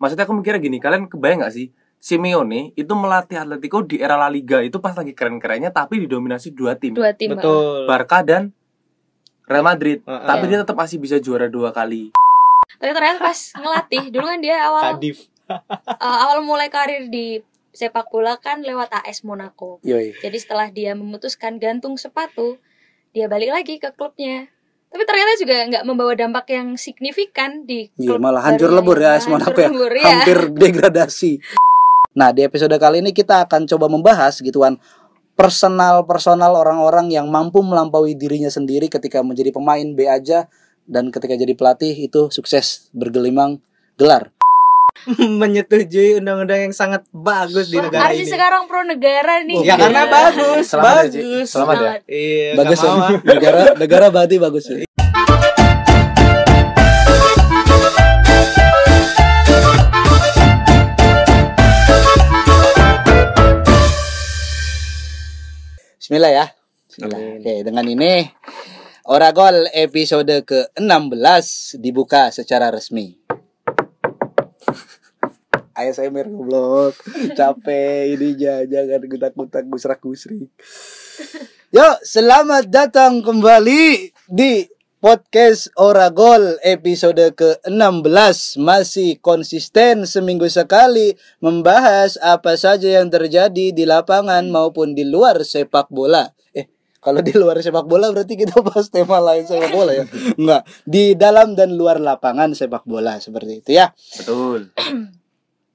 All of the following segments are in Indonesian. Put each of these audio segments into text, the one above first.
maksudnya aku mikirnya gini kalian kebayang gak sih Simeone itu melatih Atletico di era La Liga itu pas lagi keren-kerennya tapi didominasi dua tim Dua tim. Betul. Barca dan Real Madrid Heeh. tapi dia tetap masih bisa juara dua kali Tapi ternyata pas ngelatih dulu kan dia awal Kadif. uh, awal mulai karir di sepak bola kan lewat AS Monaco. Yoi. Jadi setelah dia memutuskan gantung sepatu, dia balik lagi ke klubnya. Tapi ternyata juga nggak membawa dampak yang signifikan di Iya, klub malah hancur lebur ya Monaco hancur ya. ya. Hampir degradasi. Nah, di episode kali ini kita akan coba membahas gituan personal-personal orang-orang yang mampu melampaui dirinya sendiri ketika menjadi pemain B aja dan ketika jadi pelatih itu sukses bergelimang gelar. Menyetujui undang-undang yang sangat bagus di negara Arsi ini. sekarang pro negara nih. Ya karena bagus, Selamat ya, bagus. Selamat ya. Iya, bagus mau, ah. negara negara berarti bagus ya. Bismillah ya. Bismillah. Amin. Oke, dengan ini Oragol episode ke-16 dibuka secara resmi. ASMR goblok. Capek ini jangan gutak-gutak gusrak-gusrik. Yuk, selamat datang kembali di podcast Oragol episode ke-16 masih konsisten seminggu sekali membahas apa saja yang terjadi di lapangan maupun di luar sepak bola. Eh, kalau di luar sepak bola berarti kita bahas tema lain sepak bola ya? Enggak, di dalam dan luar lapangan sepak bola seperti itu ya. betul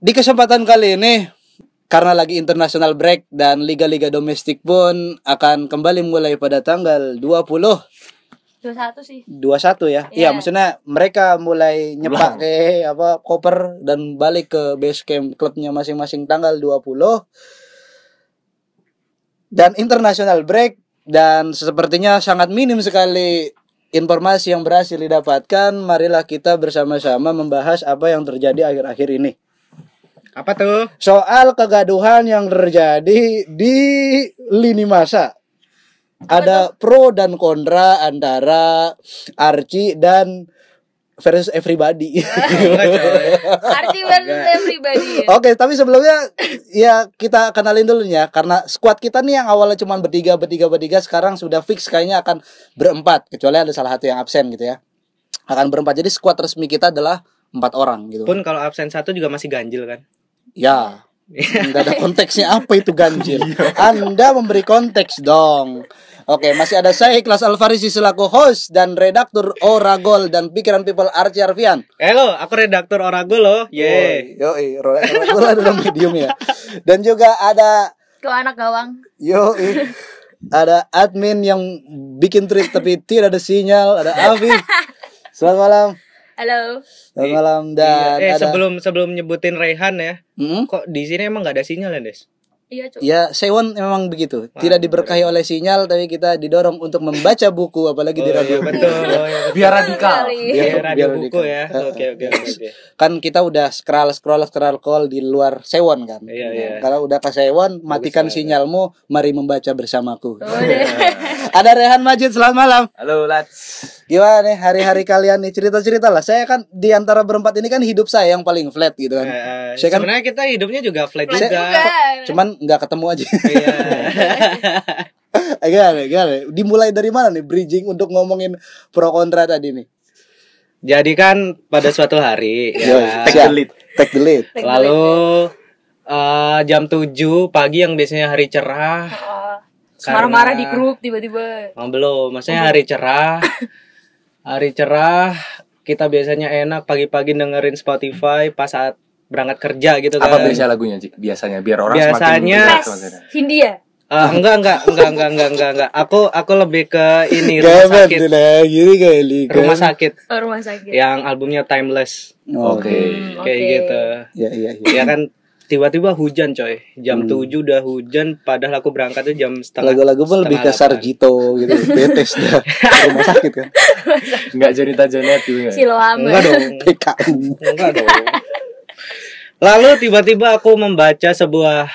Di kesempatan kali ini karena lagi international break dan liga-liga domestik pun akan kembali mulai pada tanggal 20 21 sih. 21 ya. Iya, Iya. maksudnya mereka mulai nyepak ke apa koper dan balik ke base camp klubnya masing-masing tanggal 20. Dan international break dan sepertinya sangat minim sekali informasi yang berhasil didapatkan. Marilah kita bersama-sama membahas apa yang terjadi akhir-akhir ini. Apa tuh? Soal kegaduhan yang terjadi di lini masa. Ada pro dan kontra antara Archie dan versus everybody. Coy. Arti versus everybody. ya. Oke, tapi sebelumnya ya kita kenalin dulu ya karena squad kita nih yang awalnya cuma bertiga, bertiga, bertiga sekarang sudah fix kayaknya akan berempat kecuali ada salah satu yang absen gitu ya. Akan berempat. Jadi squad resmi kita adalah empat orang gitu. Pun kalau absen satu juga masih ganjil kan. Ya, nggak ada konteksnya apa itu ganjil. Anda memberi konteks dong. Oke, masih ada saya Ikhlas Alfarisi selaku host dan redaktur Oragol dan Pikiran People Archie Arfian. Halo, aku redaktur Orago loh. Ye. Yo, Oragol adalah medium ya. Dan juga ada Tuh anak gawang. yo ada admin yang bikin tweet tapi tidak ada sinyal, ada Afif. Selamat malam. Halo. Selamat malam dan Iya, eh ada sebelum sebelum nyebutin Rehan ya, Hmm? kok di sini emang nggak ada sinyal ya, Des? Iya, Cuk. Ya, Sewon memang begitu. Tidak diberkahi oleh sinyal, tapi kita didorong untuk membaca buku, apalagi di Oh, radio. iya, betul. Oh, iya, betul. biar radikal. Iya, Biar- radio biar buku radikal. ya. Oke, oke, oke. Kan kita udah scroll scroll scroll call di luar Sewon kan. Iya, iya. Kalau udah ke Sewon, matikan banget. sinyalmu, mari membaca bersamaku. Deh. Ada Rehan Majid, selamat malam. halo lads Gimana nih hari-hari kalian nih? Cerita-cerita lah. Saya kan di antara berempat ini kan hidup saya yang paling flat gitu kan. Eh, Saya kan- sebenarnya kita hidupnya juga flat Flat juga. juga. Cuman nggak ketemu aja. Iya. Eh, Gimana, gimana? Dimulai dari mana nih bridging untuk ngomongin pro kontra tadi nih? Jadi kan pada suatu hari ya. siap. Take the lead. Take the Lalu eh, jam 7 pagi yang biasanya hari cerah. Oh, Marah-marah di grup tiba-tiba. Oh, belum, maksudnya hari cerah. Hari cerah kita biasanya enak pagi-pagi dengerin Spotify pas saat berangkat kerja gitu kan. apa biasa lagunya Ci? biasanya biar orang Biasanya- semakin Mes. maksudnya. Hindia. Eh, enggak, enggak, enggak, enggak, enggak, enggak, enggak. Aku aku lebih ke ini rumah sakit. gini kali. kan. Rumah sakit Oh, rumah sakit. yang albumnya Timeless Oke. Oke. Hmm, kayak oke. gitu. Ya, iya, iya. Ya kan tiba-tiba hujan coy. Jam Hmm. 7 udah hujan padahal aku berangkatnya jam setengah. Lagu-lagu pun lebih ke. Sarjito gitu, betes dah. Rumah sakit kan. nggak cerita Janet gitu nggak? Siloam. Enggak dong. PKU. Enggak dong. Lalu tiba-tiba aku membaca sebuah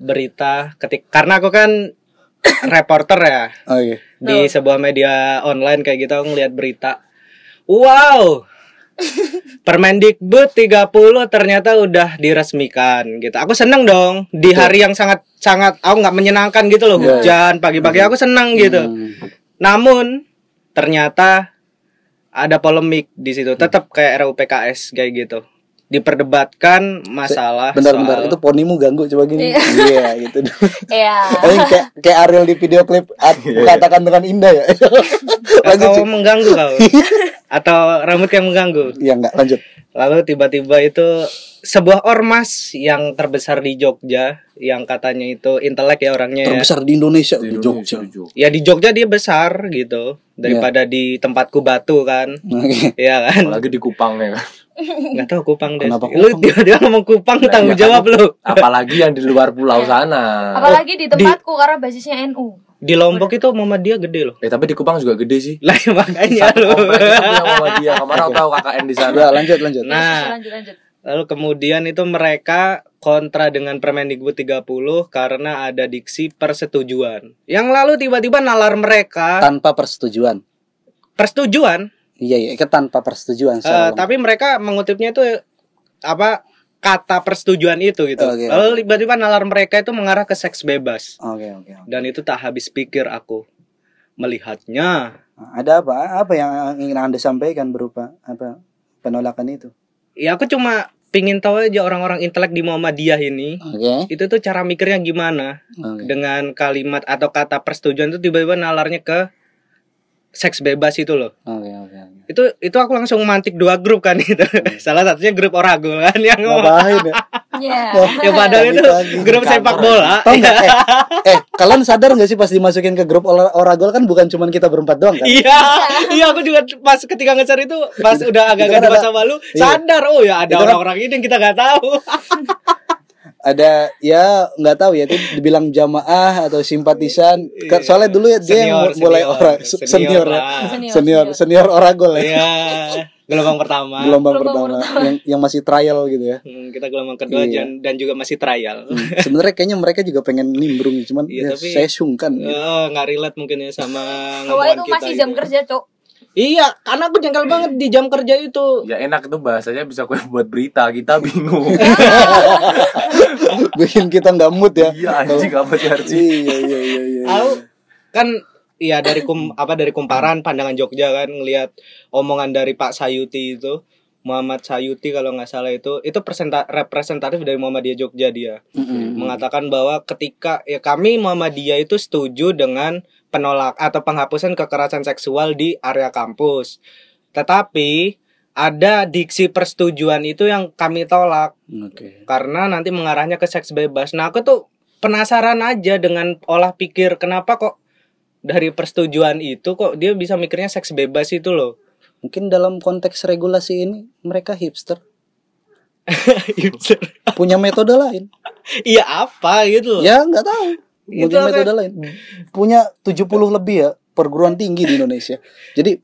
berita ketik karena aku kan reporter ya Oke. di sebuah media online kayak gitu aku ngeliat berita. Wow. Permendikbud 30 ternyata udah diresmikan gitu. Aku seneng dong di hari yang sangat sangat aku nggak menyenangkan gitu loh Iya, iya. hujan pagi-pagi aku seneng gitu. Hmm. Namun ternyata ada polemik di situ. Tetap kayak RUU PKS kayak gitu. Diperdebatkan masalah Bentar-bentar, soal- itu ponimu ganggu coba gini. Iya, gitu. Iya. Eh, kayak kayak Ariel di video klip at- katakan dengan indah ya. lanjut atau mengganggu kau atau rambut yang mengganggu. Iya enggak, lanjut. Lalu tiba-tiba itu sebuah ormas yang terbesar di Jogja yang katanya itu intelek ya orangnya ya. Terbesar di Indonesia, di Di Jogja. Jogja. Ya di Jogja dia besar gitu daripada di tempatku Batu kan. Iya kan? Apalagi di Kupang ya kan. Nggak tahu Kupang deh. Kenapa Lu Kupang? dia, dia ngomong Kupang Nah, tanggung iya kan. jawab lu. Apalagi yang di luar pulau sana. Apalagi di tempatku karena basisnya NU. Di Lombok itu Muhammadiyah gede loh. Eh tapi di Kupang juga gede sih. Lah ya makanya lu. Muhammadiyah. Kemarin aku tahu KKN di sana. Udah, lanjut, lanjut. Nah, lanjut lanjut. Lalu kemudian itu mereka kontra dengan Permendikbud 30 karena ada diksi persetujuan. Yang lalu tiba-tiba nalar mereka Tanpa persetujuan. persetujuan, Iya, iya, itu tanpa persetujuan. eh, secara tapi mereka mengutipnya itu apa kata persetujuan itu gitu. Oke, Lalu tiba-tiba nalar mereka itu mengarah ke seks bebas. Oke, oke. oke. Dan itu tak habis pikir aku melihatnya. Nah, Ada apa? Apa yang ingin Anda sampaikan berupa apa penolakan itu? Ya aku cuma pingin tahu aja orang-orang intelek di Muhammadiyah ini Oke. itu tuh cara mikirnya gimana Oke. dengan kalimat atau kata persetujuan itu tiba-tiba nalarnya ke seks bebas itu loh Oke, oke, oke. itu itu aku langsung mantik dua grup kan itu salah satunya grup oragul kan yang ngomong Ngapain ya? Iya. ya padahal itu grup sepak bola Tahu nggak? Eh, eh, kalian sadar nggak sih pas dimasukin ke grup oragol kan bukan cuman kita berempat doang kan? iya iya aku juga pas ketika ngecer itu pas udah agak-agak Itu kan malu iya. sadar oh ya ada kan- orang-orang ini yang kita nggak tahu Ada ya nggak tahu ya itu dibilang jamaah atau simpatisan. Ke- Soalnya dulu ya dia yang Senior, mulai senior. ora Senior senior, ya. lah. Senior, senior senior oragol ya. iya gelombang pertama Gelombang Gelombang pertama yang yang masih trial gitu ya. Hmm, kita gelombang kedua Iya. dan, dan juga masih trial Hmm, Sebenarnya kayaknya mereka juga pengen nimbrung cuman Iya, ya, tapi- saya sungkan. gitu. Eh, nggak relate mungkin ya sama ngomongan itu kita masih jam itu. kerja, Cok. Iya, karena aku jengkel banget di jam kerja itu. Ya enak itu bahasanya bisa gue buat berita. Kita bingung. Bikin kita nggak mood ya. iya anjing apa sih Arci? Iya iya iya iya. Aku kan Iya dari kum apa dari kumparan pandangan Jogja kan ngelihat omongan dari Pak Sayuti itu Muhammad Sayuti kalau nggak salah itu itu presenta, representatif dari Muhammadiyah Jogja dia Mm-mm. mengatakan bahwa ketika ya kami Muhammadiyah itu setuju dengan penolak atau penghapusan kekerasan seksual di area kampus. Tetapi ada diksi persetujuan itu yang kami tolak Oke. karena nanti mengarahnya ke seks bebas. Nah, aku tuh penasaran aja dengan olah pikir kenapa kok dari persetujuan itu kok dia bisa mikirnya seks bebas itu loh. Mungkin dalam konteks regulasi ini mereka hipster punya metode lain. Iya apa gitu loh. Ya nggak tahu. Apa? metode lain. Punya 70 lebih ya perguruan tinggi di Indonesia. Jadi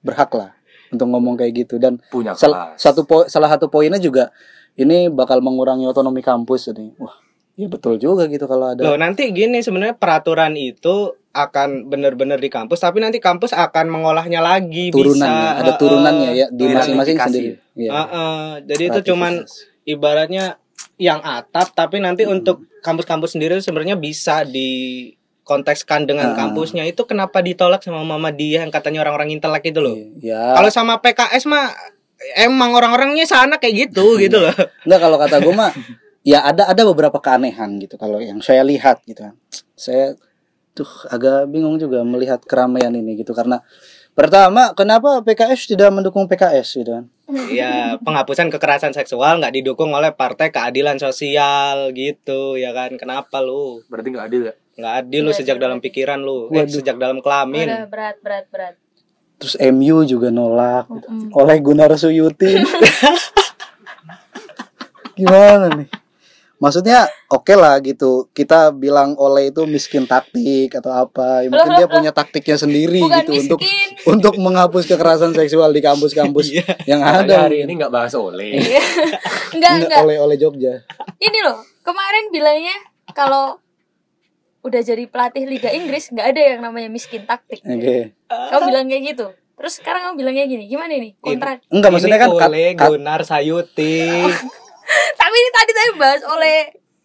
berhak lah untuk ngomong kayak gitu dan Punya sal- kelas. satu po- salah satu poinnya juga ini bakal mengurangi otonomi kampus jadi wah ya betul juga gitu kalau ada Loh, nanti gini sebenarnya peraturan itu akan benar-benar di kampus tapi nanti kampus akan mengolahnya lagi turunannya bisa ada eh, turunannya ya di masing-masing sendiri Iya. eh, eh, jadi itu cuman ibaratnya yang atap tapi nanti Hmm. untuk kampus-kampus sendiri sebenarnya bisa di kontekskan dengan Ah. kampusnya itu kenapa ditolak sama Muhammadiyah yang katanya orang-orang intelek itu loh. ya Kalau sama PKS mah emang orang-orangnya sana kayak gitu Hmm. gitu loh. Enggak kalau kata gue mah ya ada ada beberapa keanehan gitu kalau yang saya lihat gitu kan. Saya tuh agak bingung juga melihat keramaian ini gitu karena pertama kenapa PKS tidak mendukung PKS gitu kan. ya penghapusan kekerasan seksual nggak didukung oleh Partai Keadilan Sosial gitu ya kan. Kenapa lu? Berarti nggak adil ya? nggak adil lu sejak dalam pikiran lu, eh, sejak dalam kelamin. Udah berat berat berat. Terus MU juga nolak gitu. Mm-mm. oleh Gunar Suyuti. Gimana nih? Maksudnya oke lah gitu kita bilang oleh itu miskin taktik atau apa ya, mungkin dia punya taktiknya sendiri Bukan gitu untuk miskin. untuk menghapus kekerasan seksual di kampus-kampus Iya. yang ada hari ini nggak bahas oleh. Enggak Nggak enggak. oleh oleh Jogja Ini loh, kemarin bilangnya kalau udah jadi pelatih Liga Inggris nggak ada yang namanya miskin taktik. oke Kamu bilang kayak gitu. Terus sekarang kamu bilangnya gini, gimana nih? Kontra. Enggak maksudnya kan oleh Gunar Sayuti. Tapi ini tadi saya bahas oleh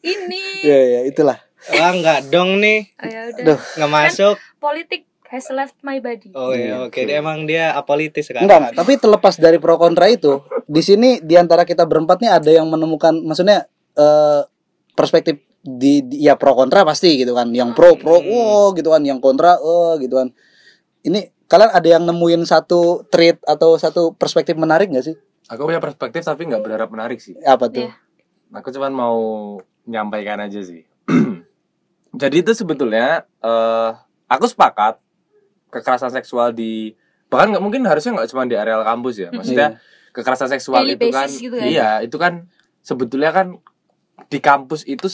ini. Iya iya itulah. Wah enggak dong nih. Oh, ya udah. Duh. Nggak masuk. Politik has left my body. Oh iya, Iya, oke. Dia emang dia apolitis sekarang. Enggak, enggak. tapi terlepas dari pro kontra itu, di sini di antara kita berempat nih ada yang menemukan maksudnya eh perspektif di, di- ya pro kontra pasti gitu kan. Yang pro pro Hmm. oh gitu kan, yang kontra oh gitu kan. Ini kalian ada yang nemuin satu trait atau satu perspektif menarik nggak sih? Aku punya perspektif tapi nggak berharap menarik sih. Apa tuh? Iya. Aku cuman mau nyampaikan aja sih. Jadi itu sebetulnya eh aku sepakat kekerasan seksual di bahkan nggak mungkin harusnya nggak cuma di areal kampus ya. Maksudnya kekerasan seksual Daily itu kan, gitu kan? iya itu kan sebetulnya kan di kampus itu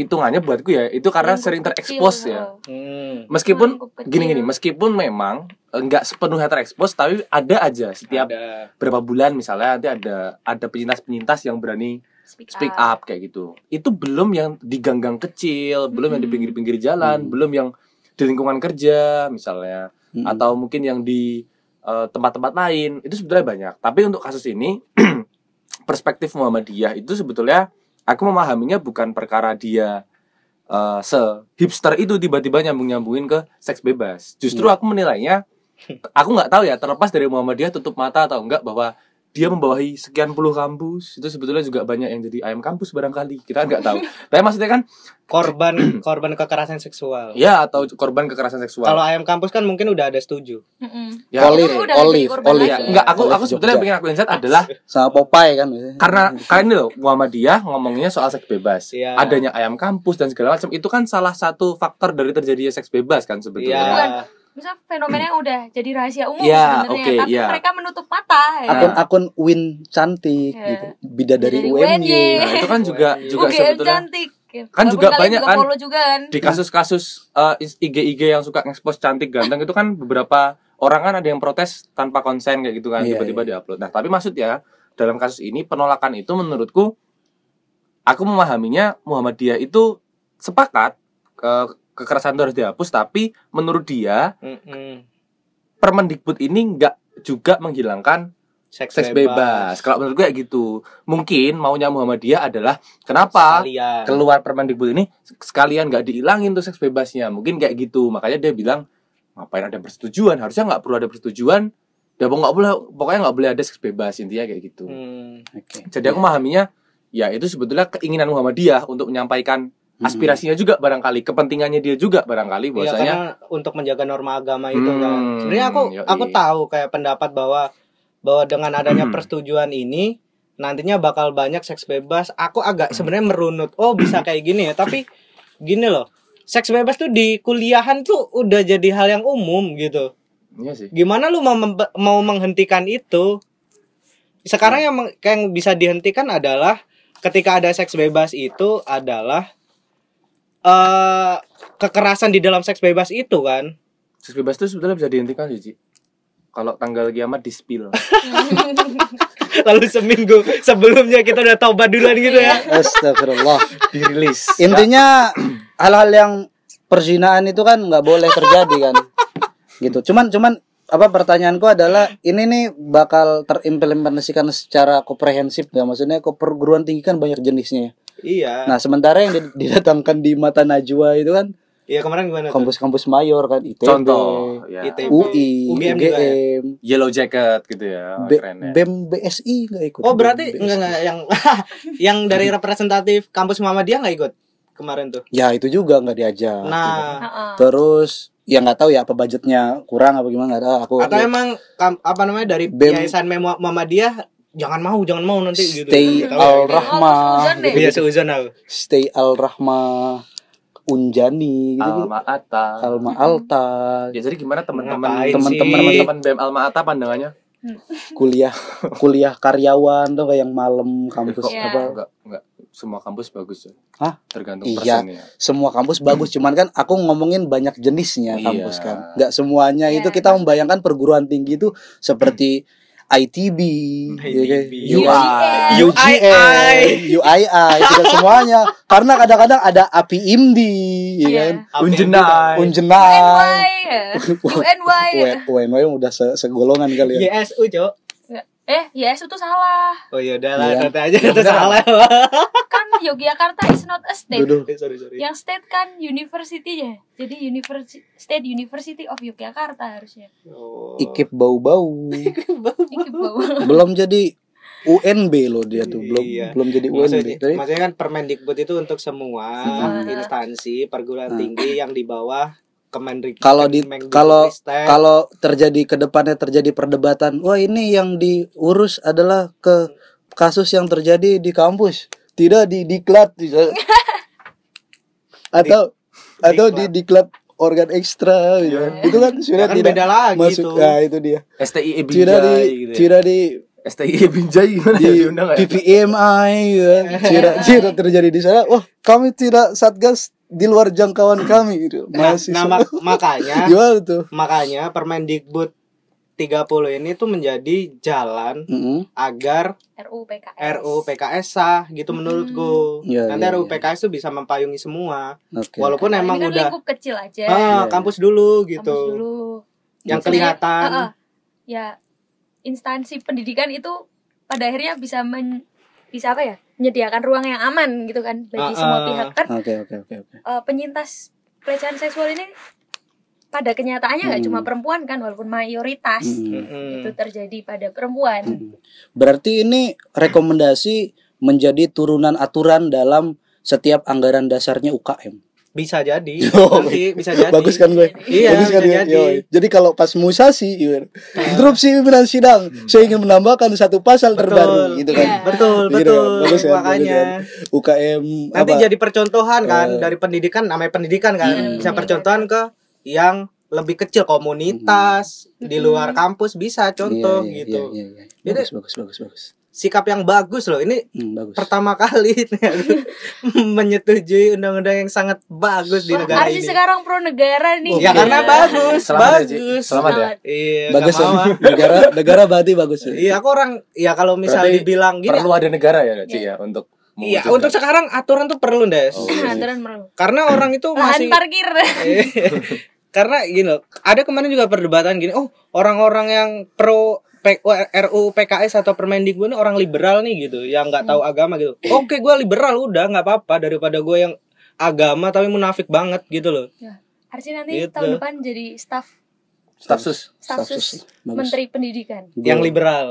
hitungannya buatku ya itu karena Lingkup sering kecil, terekspos ya. oh. Hmm. Meskipun gini-gini, meskipun memang eh, nggak sepenuhnya terekspos, tapi ada aja setiap Ada. berapa bulan misalnya nanti ada ada penyintas-penyintas yang berani Speak, speak up kayak gitu. Itu belum yang di gang-gang kecil, belum yang di Hmm. pinggir-pinggir jalan, Hmm. belum yang di lingkungan kerja misalnya, Mm-mm. atau mungkin yang di eh, tempat-tempat lain. Itu sebetulnya banyak. Tapi untuk kasus ini perspektif Muhammadiyah itu sebetulnya aku memahaminya bukan perkara dia eh, se hipster itu tiba-tiba nyambung-nyambungin ke seks bebas. Justru Iya. aku menilainya aku nggak tahu ya terlepas dari Muhammadiyah tutup mata atau enggak bahwa dia membawahi sekian puluh kampus itu sebetulnya juga banyak yang jadi ayam kampus barangkali kita nggak tahu tapi maksudnya kan Korban korban kekerasan seksual. ya atau korban kekerasan seksual Kalau ayam kampus kan mungkin udah ada setuju. Mm-mm. ya Olive, Itu udah jadi olive, korban olive. ya, lagi. enggak aku Olive aku sebetulnya yang pengen aku insight adalah Sama Popeye kan karena kalian ini loh Muhammadiyah ngomongnya soal seks bebas Iya. adanya ayam kampus dan segala macam itu kan salah satu faktor dari terjadinya seks bebas kan sebetulnya Bukan. Misal fenomenanya udah jadi rahasia umum Ya, sebenarnya, oke, tapi ya. mereka menutup mata ya. akun-akun win cantik Ya. gitu. Bidadari Bidadari UMY. Nah itu kan juga juga UGM sebetulnya cantik. Kan Walaupun juga banyak juga kan. juga kan. di kasus-kasus eh, IG-IG yang suka ngekspos cantik ganteng itu kan beberapa orang kan ada yang protes tanpa konsen kayak gitu kan Iya, tiba-tiba iya. diupload. Nah tapi maksudnya dalam kasus ini penolakan itu menurutku aku memahaminya Muhammadiyah itu sepakat eh, kekerasan itu harus dihapus tapi menurut dia Mm-mm. Permendikbud ini nggak juga menghilangkan Seks, seks bebas. Kalau menurut gue kayak gitu. Mungkin maunya Muhammadiyah adalah kenapa Sekalian. keluar Permendikbud ini sekalian nggak dihilangin tuh seks bebasnya mungkin kayak gitu makanya dia bilang ngapain ada persetujuan harusnya nggak perlu ada persetujuan ya nggak boleh pokoknya nggak boleh ada seks bebas intinya kayak gitu Hmm. Oke. jadi aku memahaminya ya itu sebetulnya keinginan Muhammadiyah untuk menyampaikan aspirasinya juga barangkali kepentingannya dia juga barangkali Iya bahwasanya karena untuk menjaga norma agama itu Hmm, kan. Sebenarnya aku yoi. aku tahu kayak pendapat bahwa bahwa dengan adanya Hmm. persetujuan ini nantinya bakal banyak seks bebas. Aku agak sebenarnya merunut. Oh, bisa kayak gini ya. Tapi gini loh. Seks bebas tuh di kuliahan tuh udah jadi hal yang umum gitu. iya sih Gimana lu mau mau menghentikan itu? Sekarang yang yang bisa dihentikan adalah ketika ada seks bebas itu adalah eh kekerasan di dalam seks bebas itu kan. seks bebas itu sebetulnya bisa dihentikan sih Ci. kalau tanggal kiamat di spill Lalu seminggu sebelumnya kita udah taubat duluan gitu ya. Astagfirullah. dirilis Intinya hal-hal yang perzinaan itu kan nggak boleh terjadi kan. Gitu. Cuman cuman apa pertanyaanku adalah ini nih bakal terimplementasikan secara komprehensif nggak maksudnya ke perguruan tinggi kan banyak jenisnya ya. Iya. Nah sementara yang di- didatangkan di mata Najwa itu kan Iya kemarin gimana kampus-kampus mayor kan ITB, contoh ya ITB. UI, UGM UGM, ya? yellow jacket gitu ya B- keren ya BEM BSI nggak ikut. Oh berarti enggak enggak yang yang dari representatif kampus Muhammadiyah nggak ikut kemarin tuh. Ya itu juga nggak diajak. gitu. Nah, Heeh. Terus ya nggak tahu ya apa budgetnya kurang apa gimana nggak tahu aku. atau emang kam- apa namanya dari BEM. yayasan Muhammadiyah jangan mau jangan mau nanti gitu. Stay Nggak tahu Al. Rahma. Iya seuzon aku. Stay Al Rahma Unjani gitu. gitu. Alma Ata Alma Alta, ya jadi gimana teman-teman teman-teman teman-teman BEM Alma Ata pandangannya kuliah kuliah karyawan tuh kayak yang malam kampus Iya. apa enggak enggak semua kampus bagus ya Hah? tergantung Iya. persennya semua kampus bagus cuman kan aku ngomongin banyak jenisnya Iya. kampus kan nggak semuanya Iya, itu kita membayangkan perguruan tinggi itu seperti ITB, ya kan? ITB. UI, UII. UII, tidak semuanya. Karena kadang-kadang ada API IMDI, ya Iya. kan? Unjenai. Unjenai. UNY. UNY. UNY udah se- segolongan kali ya. YSU, Cok. Eh, yes itu salah. Oh iya udah lah, Iya. kata aja Ya itu udah. salah. Kan Yogyakarta is not a state. Duduh. sorry, sorry. Yang state kan university ya. Jadi university State University of Yogyakarta harusnya. Oh. Ikip bau-bau. Belum jadi UNB loh dia tuh, belum Iya. belum jadi UNB. Maksudnya, Jadi, maksudnya kan Permendikbud itu untuk semua instansi perguruan Hmm. tinggi yang di bawah Kemendikbud. kalau di kalau kalau terjadi ke depannya terjadi perdebatan, wah ini yang diurus adalah ke kasus yang terjadi di kampus, tidak di diklat bisa. atau atau di diklat organ ekstra gitu. itu kan Ya sudah kan tidak beda lagi masuk tuh. nah itu dia STI tidak di Binjai gitu ya. tidak di STI Binjai gimana ya di diundang nggak ya? PPMI gitu kan. tidak tidak terjadi di sana wah kami tidak satgas di luar jangkauan kami gitu Nah, masih nah, mak- makanya gimana tuh makanya Permendikbud 30 ini tuh menjadi jalan Mm-mm. agar RUU PKS. RUU PKS sah gitu menurutku. Iya, Nanti iya, RUU iya. PKS tuh bisa mempayungi semua. Oke. Walaupun Nah, emang ini kan udah lingkup kecil aja. ah, Iya, kampus dulu Kampus gitu. dulu. Yang Sebenarnya, kelihatan. ah, ah. ya instansi pendidikan itu pada akhirnya bisa men bisa apa ya menyediakan ruang yang aman gitu kan bagi Ah, semua ah. pihak kan Oke oke oke oke. eh, penyintas pelecehan seksual ini pada kenyataannya nggak Hmm. cuma perempuan kan walaupun mayoritas Mm-mm. Mm-mm. itu terjadi pada perempuan Mm-mm. Berarti ini rekomendasi menjadi turunan aturan dalam setiap anggaran dasarnya UKM. Bisa jadi. Oh, Nanti bisa jadi. Bagus kan gue? Iya, Bagus kan bisa gue? jadi. Yoi. Jadi kalau pas musasi, yoi. interupsi pimpinan sidang, saya ingin menambahkan satu pasal Betul. terbaru, gitu kan? Iya. Betul, Gitu betul. kan? Bagus kan? Makanya. Bagus UKM Nanti apa? jadi percontohan kan Eh. dari pendidikan namanya pendidikan kan. Iya, bisa iya. percontohan ke yang lebih kecil komunitas di Mm-mm. luar kampus bisa contoh Iya, iya, gitu. Iya, iya, iya. Jadi- Bagus, bagus, bagus, bagus. Sikap yang bagus loh. Ini Hmm, bagus. pertama kali menyetujui undang-undang yang sangat bagus di Wah, negara Arsi ini. sekarang pro negara nih Ya karena bagus, Selamat ya, bagus. Selamat ya. Iya, bagus ya. negara negara berarti bagus ya. Iya, aku orang ya kalau misal Berarti dibilang gini, Perlu ada negara ya, Ci ya, untuk iya untuk sekarang aturan tuh perlu, Des. Oh, iya. aturan perlu Karena orang itu lahan masih parkir Eh, karena gini loh, ada kemarin juga perdebatan gini, oh orang-orang yang pro RUU PKS atau Permendikbud ini orang liberal nih gitu, yang nggak tahu agama gitu. Oke, gue liberal udah nggak apa-apa daripada gue yang agama tapi munafik banget gitu loh. Arsi nanti Gitu. tahun depan jadi staff staff sus menteri pendidikan Yang liberal.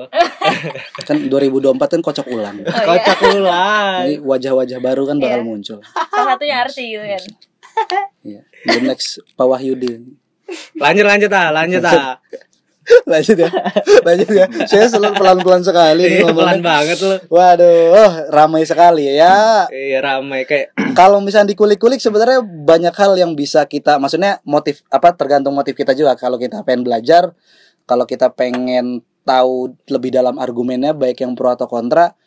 kan 2024 kan kocok ulang. oh, iya. Kocak ulang. Jadi wajah-wajah baru kan bakal Iya. muncul. salah satunya Arsi gitu kan Iya. The next Pak Wahyudi. Lanjut lanjut ah, lanjut ah. Lanjut ya. Lanjut ya. Saya selalu pelan-pelan sekali nih Iya, pelan banget loh. Waduh, oh, ramai sekali ya. Iya ramai kayak Kalau misalnya dikulik-kulik sebenarnya banyak hal yang bisa kita maksudnya motif apa tergantung motif kita juga. Kalau kita pengen belajar, kalau kita pengen tahu lebih dalam argumennya baik yang pro atau kontra,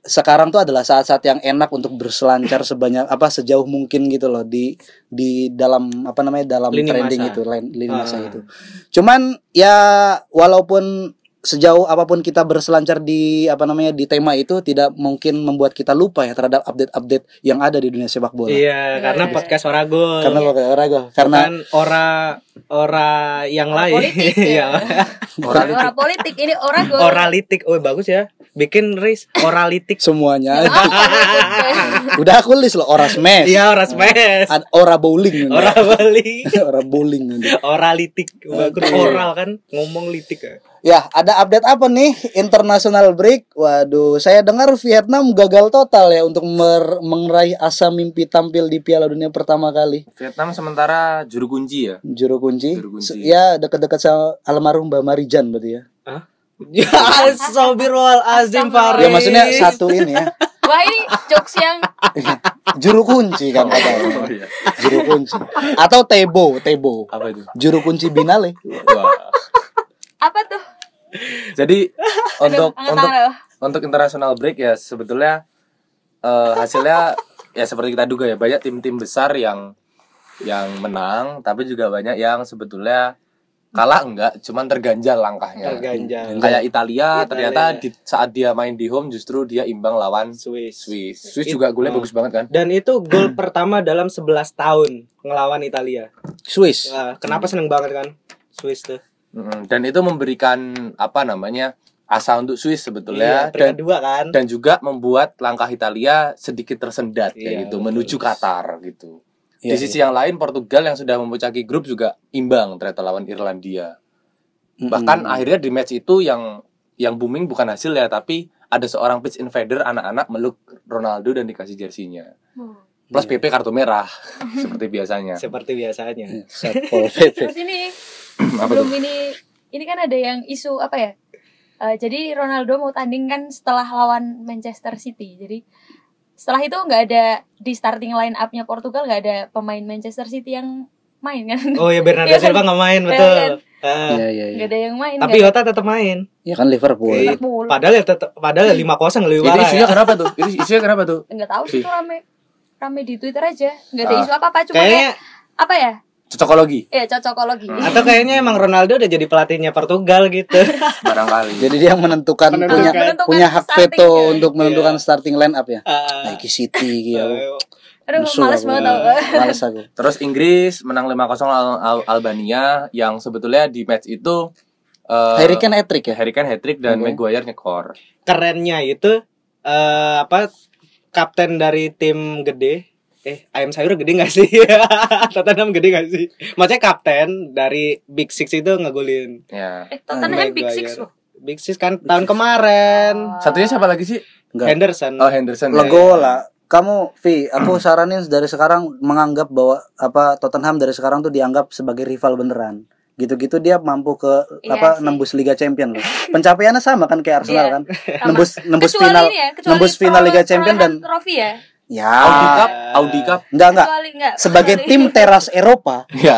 sekarang tuh adalah saat-saat yang enak untuk berselancar sebanyak apa sejauh mungkin gitu loh di di dalam apa namanya dalam Lini trending masa. itu lin- lini masa Ah. itu. Cuman ya walaupun sejauh apa pun kita berselancar di apa namanya di tema itu tidak mungkin membuat kita lupa ya terhadap update-update yang ada di dunia sepak bola. iya karena Iya. podcast Oragol. Karena pakai olahraga. Karena kan ora ora yang Ora lain. politik, Iya. Bukan orang politik ini orang gue Oralitik. Oh bagus ya. Bikin ris oralitik. semuanya Ah, udah aku list loh ora smash. Iya, ora smash. Ad- ora bowling. Ora bali. ora bowling. Oralitik. Bagus oral kan ngomong litik ya. Ya, ada update apa nih? International break. Waduh, saya dengar Vietnam gagal total ya untuk mer- meraih asa mimpi tampil di Piala Dunia pertama kali. Vietnam sementara juru kunci ya. Juru kunci. Juru kunci. Ya, dekat-dekat sama almarhum Mbak Marijan berarti ya. Ya, Sobirwal Azim Faris. Ya maksudnya satu ini ya. wah ini jokes yang Juru kunci kan katanya. Oh iya. Juru kunci. Atau Tebo, Tebo. Apa itu? Juru kunci Binale. Wah. Apa tuh Jadi untuk Angkat untuk loh. untuk international break ya sebetulnya eh, hasilnya ya seperti kita duga ya banyak tim-tim besar yang yang menang tapi juga banyak yang sebetulnya kalah enggak, cuman terganjal langkahnya. Terganjal. Kayak Italia, Italia. ternyata di, saat dia main di home justru dia imbang lawan Swiss. Swiss. Swiss It- juga golnya oh. bagus banget kan? Dan itu gol pertama dalam 11 tahun ngelawan Italia. Swiss. Wah, kenapa seneng banget kan Swiss tuh? Dan itu memberikan apa namanya asa untuk Swiss sebetulnya Iya, dan dua kan. dan juga membuat langkah Italia sedikit tersendat Iya, kayak gitu betul. menuju Qatar gitu. Iya, di sisi yang lain Portugal yang sudah memuncaki grup juga imbang ternyata lawan Irlandia. Mm-mm. Bahkan akhirnya di match itu yang yang booming bukan hasil ya tapi ada seorang pitch invader anak-anak meluk Ronaldo dan dikasih jersinya. Plus Iya. PP kartu merah seperti biasanya. Seperti biasanya. Iya, Satpol PP. Terus ini sebelum ini ini kan ada yang isu apa ya? Eh, jadi Ronaldo mau tanding kan setelah lawan Manchester City. Jadi setelah itu nggak ada di starting line up-nya Portugal nggak ada pemain Manchester City yang main kan? Oh ya Bernardo Iya kan? Silva nggak main Iya betul. kan? Ah. Iya iya iya. Nggak ada yang main. Tapi Yota tetap main. Ya kan Liverpool. Iya. Liverpool. Padahal ya tetap padahal 5-0 lebih Ini parah. isunya Ya. kenapa tuh? Isunya kenapa tuh? nggak tahu Sih. itu rame rame di Twitter aja nggak ada Ah. isu apa apa cuma Kayaknya kayak apa ya Cocokologi ya cocokologi Hmm. atau kayaknya emang Ronaldo udah jadi pelatihnya Portugal gitu. barangkali. Jadi dia yang menentukan, Menentukan. punya Menentukan punya hak veto untuk menentukan starting line up ya. Nike City gitu. aduh Musuh males aku. banget tau Males aku. Terus Inggris menang 5-0 Al- Al- Albania yang sebetulnya di match itu eh, Harry Kane hat-trick ya? Harry Kane hat-trick dan Oke. Maguire nyekor. Kerennya itu eh apa kapten dari tim gede eh ayam sayur gede gak sih? Tottenham gede gak sih? Maksudnya kapten dari Big Six itu ngegolin. Ya. eh Tottenham Big. Six loh Big Six kan tahun kemarin. Satunya siapa lagi sih? Enggak. Henderson. Oh Henderson. ya, Lego ya. lah. Kamu Vi, aku saranin dari sekarang menganggap bahwa apa Tottenham dari sekarang tuh dianggap sebagai rival beneran. Gitu-gitu dia mampu ke Iya apa sih. nembus Liga Champion loh. Pencapaiannya sama kan kayak Arsenal Iya. kan. Nembus nembus kecuali final ya nembus final Liga Champion dan trofi ya ya. Audi Cup, Audi Cup. enggak enggak. Sebagai tim teras Eropa. Ya.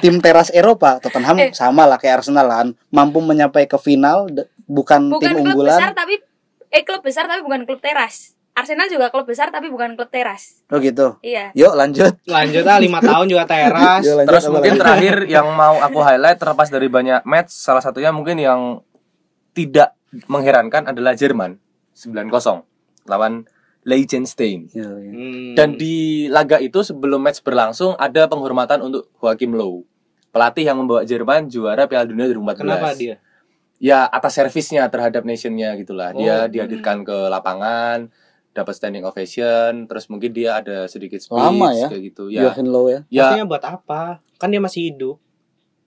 tim teras Eropa Tottenham Eh. sama lah kayak Arsenal kan mampu menyampai ke final bukan, bukan tim klub besar unggulan tapi eh klub besar tapi bukan klub teras. Arsenal juga klub besar tapi bukan klub teras. Oh gitu. Iya. Yuk lanjut. Lanjut ah 5 tahun juga teras. Yuk, lanjut, Terus mungkin lagi? terakhir yang mau aku highlight terlepas dari banyak match, salah satunya mungkin yang tidak mengherankan adalah Jerman. 9-0 lawan Liechtenstein. Iya, iya. Hmm. Dan di laga itu sebelum match berlangsung ada penghormatan untuk Joachim Low. Pelatih yang membawa Jerman juara Piala Dunia 2014. kenapa dia? Ya atas servisnya terhadap nationnya gitulah. Dia Oh. dihadirkan ke lapangan, dapat standing ovation, terus mungkin dia ada sedikit speech Lama ya? kayak gitu. Ya, Joachim Low ya ya Maksudnya buat apa? Kan dia masih hidup.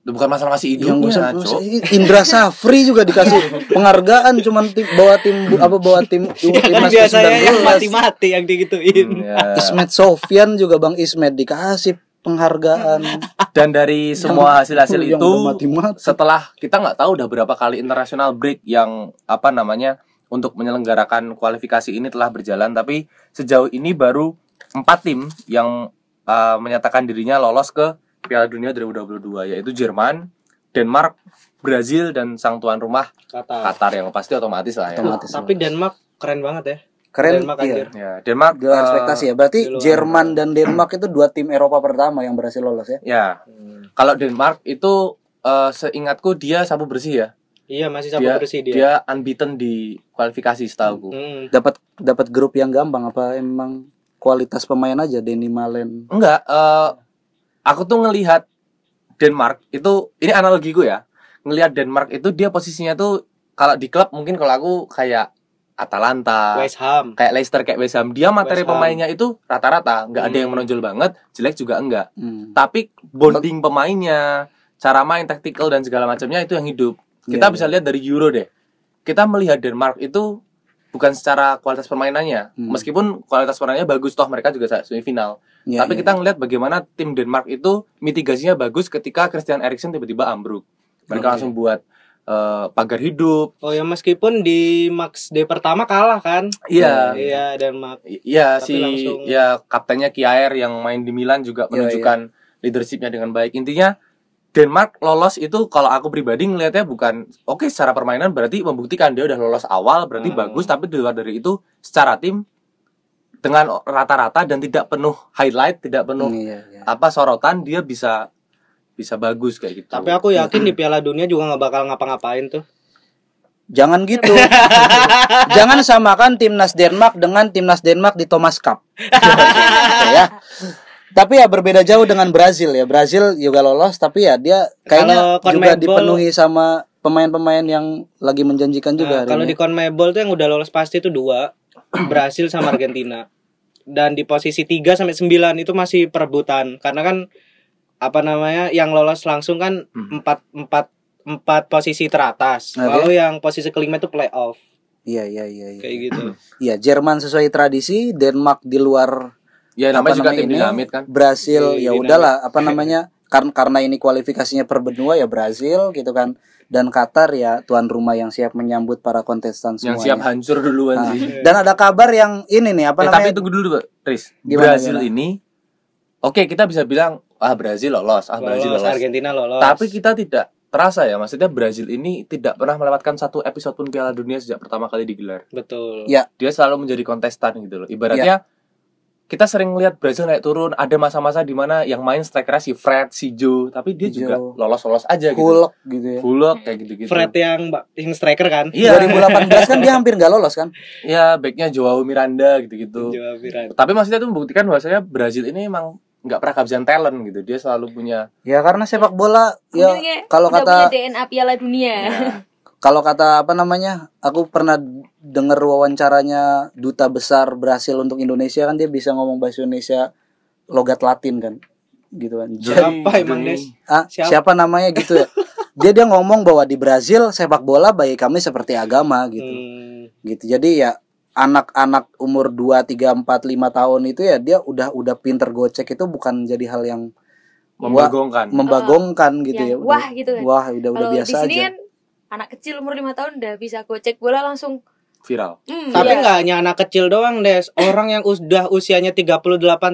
Bukan masalah masih bosan Cok. Indra Safri juga dikasih penghargaan cuman tim bawa tim apa bawa tim Ya kan timnas biasanya yang ke-19. mati-mati yang digituin. Hmm, ya. Ismet Sofyan juga Bang Ismet dikasih penghargaan Dan dari semua hasil-hasil yang itu udah mati-mati. setelah kita nggak tahu udah berapa kali international break yang apa namanya untuk menyelenggarakan kualifikasi ini telah berjalan tapi sejauh ini baru empat tim yang uh, menyatakan dirinya lolos ke Piala Dunia 2022 yaitu Jerman, Denmark, Brazil dan sang tuan rumah Kata. Qatar yang pasti otomatis lah ya. Otomatis. Tapi Denmark keren banget ya. keren Denmark iya. anjir. Ya, Denmark di luar uh, ekspektasi ya berarti. Jerman dan Denmark itu dua tim Eropa pertama yang berhasil lolos ya Ya, kalau Denmark itu uh, seingatku dia sapu bersih ya. Iya masih sapu Dia, bersih dia. dia unbeaten di kualifikasi setahu Hmm. dapat dapat grup yang gampang apa emang kualitas pemain aja Denny Malen Enggak, eh aku tuh ngelihat Denmark itu ini analogiku ya. Ngelihat Denmark itu dia posisinya tuh kalau di klub mungkin kalau aku kayak Atalanta, West Ham. kayak Leicester, kayak West Ham, dia materi West Ham. pemainnya itu rata-rata, nggak ada yang Hmm. menonjol banget, jelek juga enggak. Hmm. Tapi bonding pemainnya, cara main taktikal dan segala macamnya itu yang hidup. Kita Iya, bisa lihat dari Euro deh. Kita melihat Denmark itu bukan secara kualitas permainannya, Hmm. meskipun kualitas permainannya bagus toh mereka juga semifinal. Iya, Tapi iya. kita ngelihat bagaimana tim Denmark itu mitigasinya bagus ketika Christian Eriksen tiba-tiba ambruk. Mereka Oke. langsung buat eh, pagar hidup. Oh ya meskipun di Max Day pertama kalah kan? Iya. Iya Denmark. I- Iya Tapi si langsung- ya kaptennya Kjaer yang main di Milan juga Iya, menunjukkan leadershipnya dengan baik. Intinya Denmark lolos itu kalau aku pribadi ngelihatnya bukan oke secara permainan berarti membuktikan dia udah lolos awal berarti Hmm. bagus tapi di luar dari itu secara tim dengan rata-rata dan tidak penuh highlight, tidak penuh Iya, iya. apa sorotan dia bisa bisa bagus kayak gitu. Tapi aku yakin di Piala Dunia juga nggak bakal ngapa-ngapain tuh. Jangan gitu. Jangan samakan timnas Denmark dengan timnas Denmark di Thomas Cup. ya. Tapi ya berbeda jauh dengan Brazil ya. Brazil juga lolos tapi ya dia kayaknya juga dipenuhi sama pemain-pemain yang lagi menjanjikan juga. Nah, kalau ini. di CONMEBOL tuh yang udah lolos pasti itu dua, Brasil sama Argentina. Dan di posisi 3 sampai 9 itu masih perebutan karena kan apa namanya yang lolos langsung kan Hmm. empat empat empat posisi teratas. Oke. Lalu yang posisi kelima itu playoff Iya iya iya iya. kayak gitu. Iya, Jerman sesuai tradisi, Denmark di luar ya namanya juga namanya tim ini, dinamit kan. Brasil Iya, ya dinamit. udahlah apa namanya karena karena ini kualifikasinya per benua ya Brasil gitu kan dan Qatar ya tuan rumah yang siap menyambut para kontestan Yang semuanya. siap hancur duluan Nah, sih. dan ada kabar yang ini nih apa Eh, namanya? tapi tunggu dulu, Pak. Tris. Gimana, Brazil gimana? ini Oke, kita bisa bilang ah Brazil lolos, ah Brazil Lolos, lolos. Argentina lolos. Tapi kita tidak terasa ya, maksudnya Brazil ini tidak pernah melewatkan satu episode pun Piala Dunia sejak pertama kali digelar. betul. Ya. Dia selalu menjadi kontestan gitu loh. Ibaratnya kita sering lihat Brazil naik turun, ada masa-masa di mana yang main strikernya si Fred, si Joe, tapi dia Si juga Joe. lolos-lolos aja gitu. Hulk gitu ya. Hulk kayak gitu-gitu. Fred yang yang striker kan? Iya. 2018 kan dia hampir nggak lolos kan? Iya, backnya Joao Miranda gitu-gitu. Jawa Viran. Tapi maksudnya itu membuktikan bahwasanya Brazil ini emang nggak pernah kehabisan talent gitu. Dia selalu punya Ya karena sepak bola ya kalau kata punya DNA Piala Dunia. ya, kalau kata apa namanya? Aku pernah dengar wawancaranya duta besar Brasil untuk Indonesia kan dia bisa ngomong bahasa Indonesia logat Latin kan. Gitu kan. Jadi, Siapa emang, Des? Ah, Siapa? siapa? namanya gitu ya? dia dia ngomong bahwa di Brazil sepak bola bagi kami seperti agama gitu. Hmm, Gitu. Jadi ya anak-anak umur 2 3 4 5 tahun itu ya dia udah udah pinter gocek itu bukan jadi hal yang membagongkan. membagongkan gitu ya. Yang wah gitu kan. Wah, udah udah Kalau di biasa sini aja. kan anak kecil umur 5 tahun udah bisa gocek bola langsung Viral. hmm, Tapi iya. nggak hanya anak kecil doang, Des. Orang yang udah usianya 38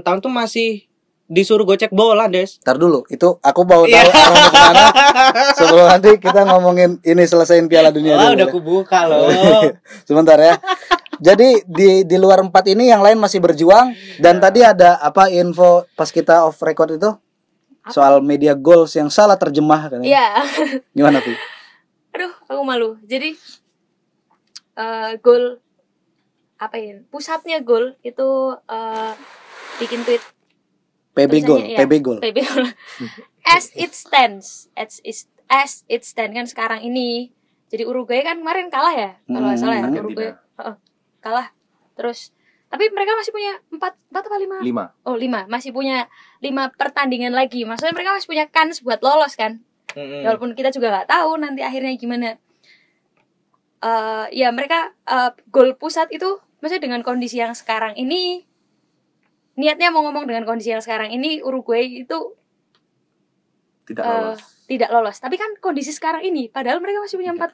tahun tuh masih disuruh gocek bola, Des. Ntar dulu, itu aku mau tahu Iya. arahnya ke mana Sebelum nanti kita ngomongin ini selesaiin Piala Dunia Wah, dulu udah ya. kubuka loh. Sebentar ya. Jadi di di luar empat ini yang lain masih berjuang dan tadi ada apa info pas kita off record itu soal media goals yang salah terjemah kan? Iya. Gimana tuh? Aduh, aku malu. Jadi eh gol apa ya? Pusatnya gol itu eh bikin tweet PB goal, iya, PB goal. PB goal. as it stands, as it as it stand kan sekarang ini. Jadi Uruguay kan kemarin kalah ya, kalau nggak salah ya. Argentina. Uruguay Heeh, kalah. Terus tapi mereka masih punya empat empat apa lima? Lima. Oh lima, masih punya lima pertandingan lagi. Maksudnya mereka masih punya kans buat lolos kan? Mm-mm. walaupun kita juga nggak tahu nanti akhirnya gimana Eh ya mereka eh, gol pusat itu maksudnya dengan kondisi yang sekarang ini niatnya mau ngomong dengan kondisi yang sekarang ini Uruguay itu Tidak eh, lolos. tidak lolos tapi kan kondisi sekarang ini padahal mereka masih punya empat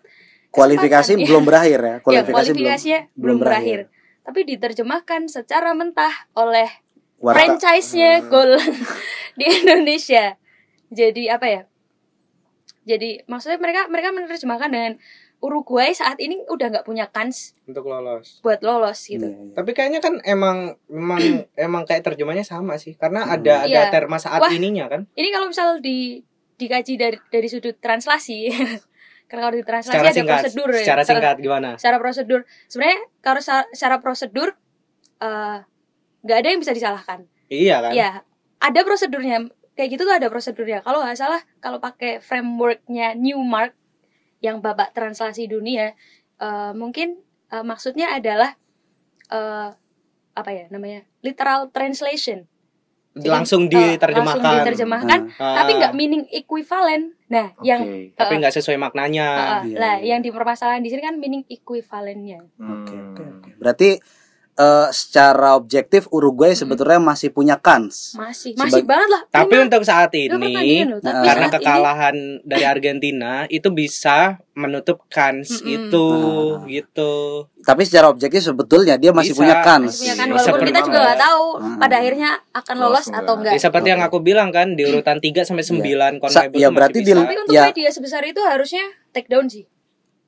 Kualifikasi kesempatan. belum berakhir ya. ya, Kualifikasi belum kualifikasinya belum berakhir. tapi diterjemahkan secara mentah oleh Warta- franchise-nya Hmm. gol di Indonesia. Jadi apa ya? Jadi maksudnya mereka mereka menerjemahkan dengan Uruguay saat ini udah nggak punya kans Untuk lolos. buat lolos gitu. Iya, iya. Tapi kayaknya kan emang memang emang kayak terjemahnya sama sih. Karena ada ada Iya. terma saat Wah. ininya kan. Ini kalau misal di dikaji dari dari sudut translasi, karena kalau di translasi Secara ada singkat. prosedur ya. Secara singkat gimana? Secara prosedur. Sebenarnya kalau secara prosedur eh, nggak ada yang bisa disalahkan. Iya kan? Ya, ada prosedurnya. Kayak gitu tuh ada prosedurnya. Kalau nggak salah, kalau pakai frameworknya Newmark yang babak translasi dunia, eh, mungkin eh, maksudnya adalah eh, apa ya namanya literal translation. Jadi, Langsung diterjemahkan. langsung diterjemahkan, Ah, tapi nggak meaning equivalent. Nah, yang Oke. tapi nggak sesuai maknanya. eh, eh, Iya, lah, iya. yang dipermasalahan di sini kan meaning equivalentnya. Hmm. Oke, oke, oke. Berarti eh, secara objektif Uruguay sebetulnya masih punya kans. Masih, masih Sebag- banget lah. Tapi Lima- untuk saat lima ini tapi karena saat ini- kekalahan dari Argentina itu bisa menutup kans Mm-mm. itu Ah. gitu. Tapi secara objektif sebetulnya dia masih Bisa. punya kans. masih punya kan Bisa walaupun kita bermain. juga nggak tahu Hmm. pada akhirnya akan Lolos lolos atau enggak. Ya, seperti yang aku bilang kan di urutan 3 sampai 9 Sa- CONMEBOL ya, berarti masih di-. Tapi untuk Ya. media sebesar itu harusnya take down sih.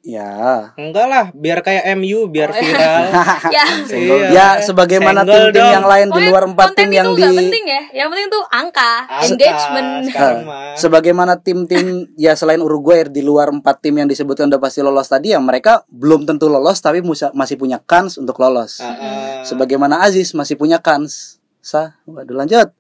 Ya. Enggak lah, biar kayak MU, biar Oh, iya. viral. ya Senggol. Iya. Ya, sebagaimana tim-tim yang lain di luar empat tim yang itu di penting ya yang penting tuh angka, Angka, engagement sebagaimana tim-tim ya selain Uruguay di luar empat tim yang disebutkan udah pasti lolos tadi ya mereka belum tentu lolos tapi masih punya kans untuk lolos. Ah, ah. Sebagaimana Aziz masih punya kans. Sah, waduh lanjut.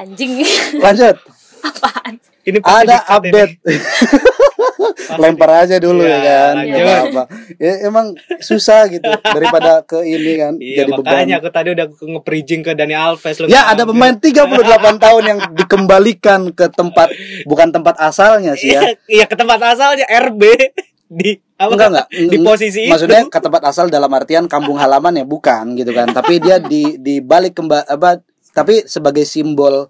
anjing Lanjut. apaan Ini Ada update. Lempar aja dulu ya, Ya, kan. apa-apa. Ya, emang susah gitu daripada ke ini kan Iya, jadi beban. makanya aku tadi udah nge-bridging ke Dani Alves Ya ada ngambil. pemain 38 tahun yang dikembalikan ke tempat bukan tempat asalnya sih ya. Iya, iya ke tempat asalnya RB di apa? Enggak enggak. Di posisi Maksudnya itu. ke tempat asal dalam artian kampung halaman ya bukan gitu kan. Tapi dia di di balik kembali apa tapi sebagai simbol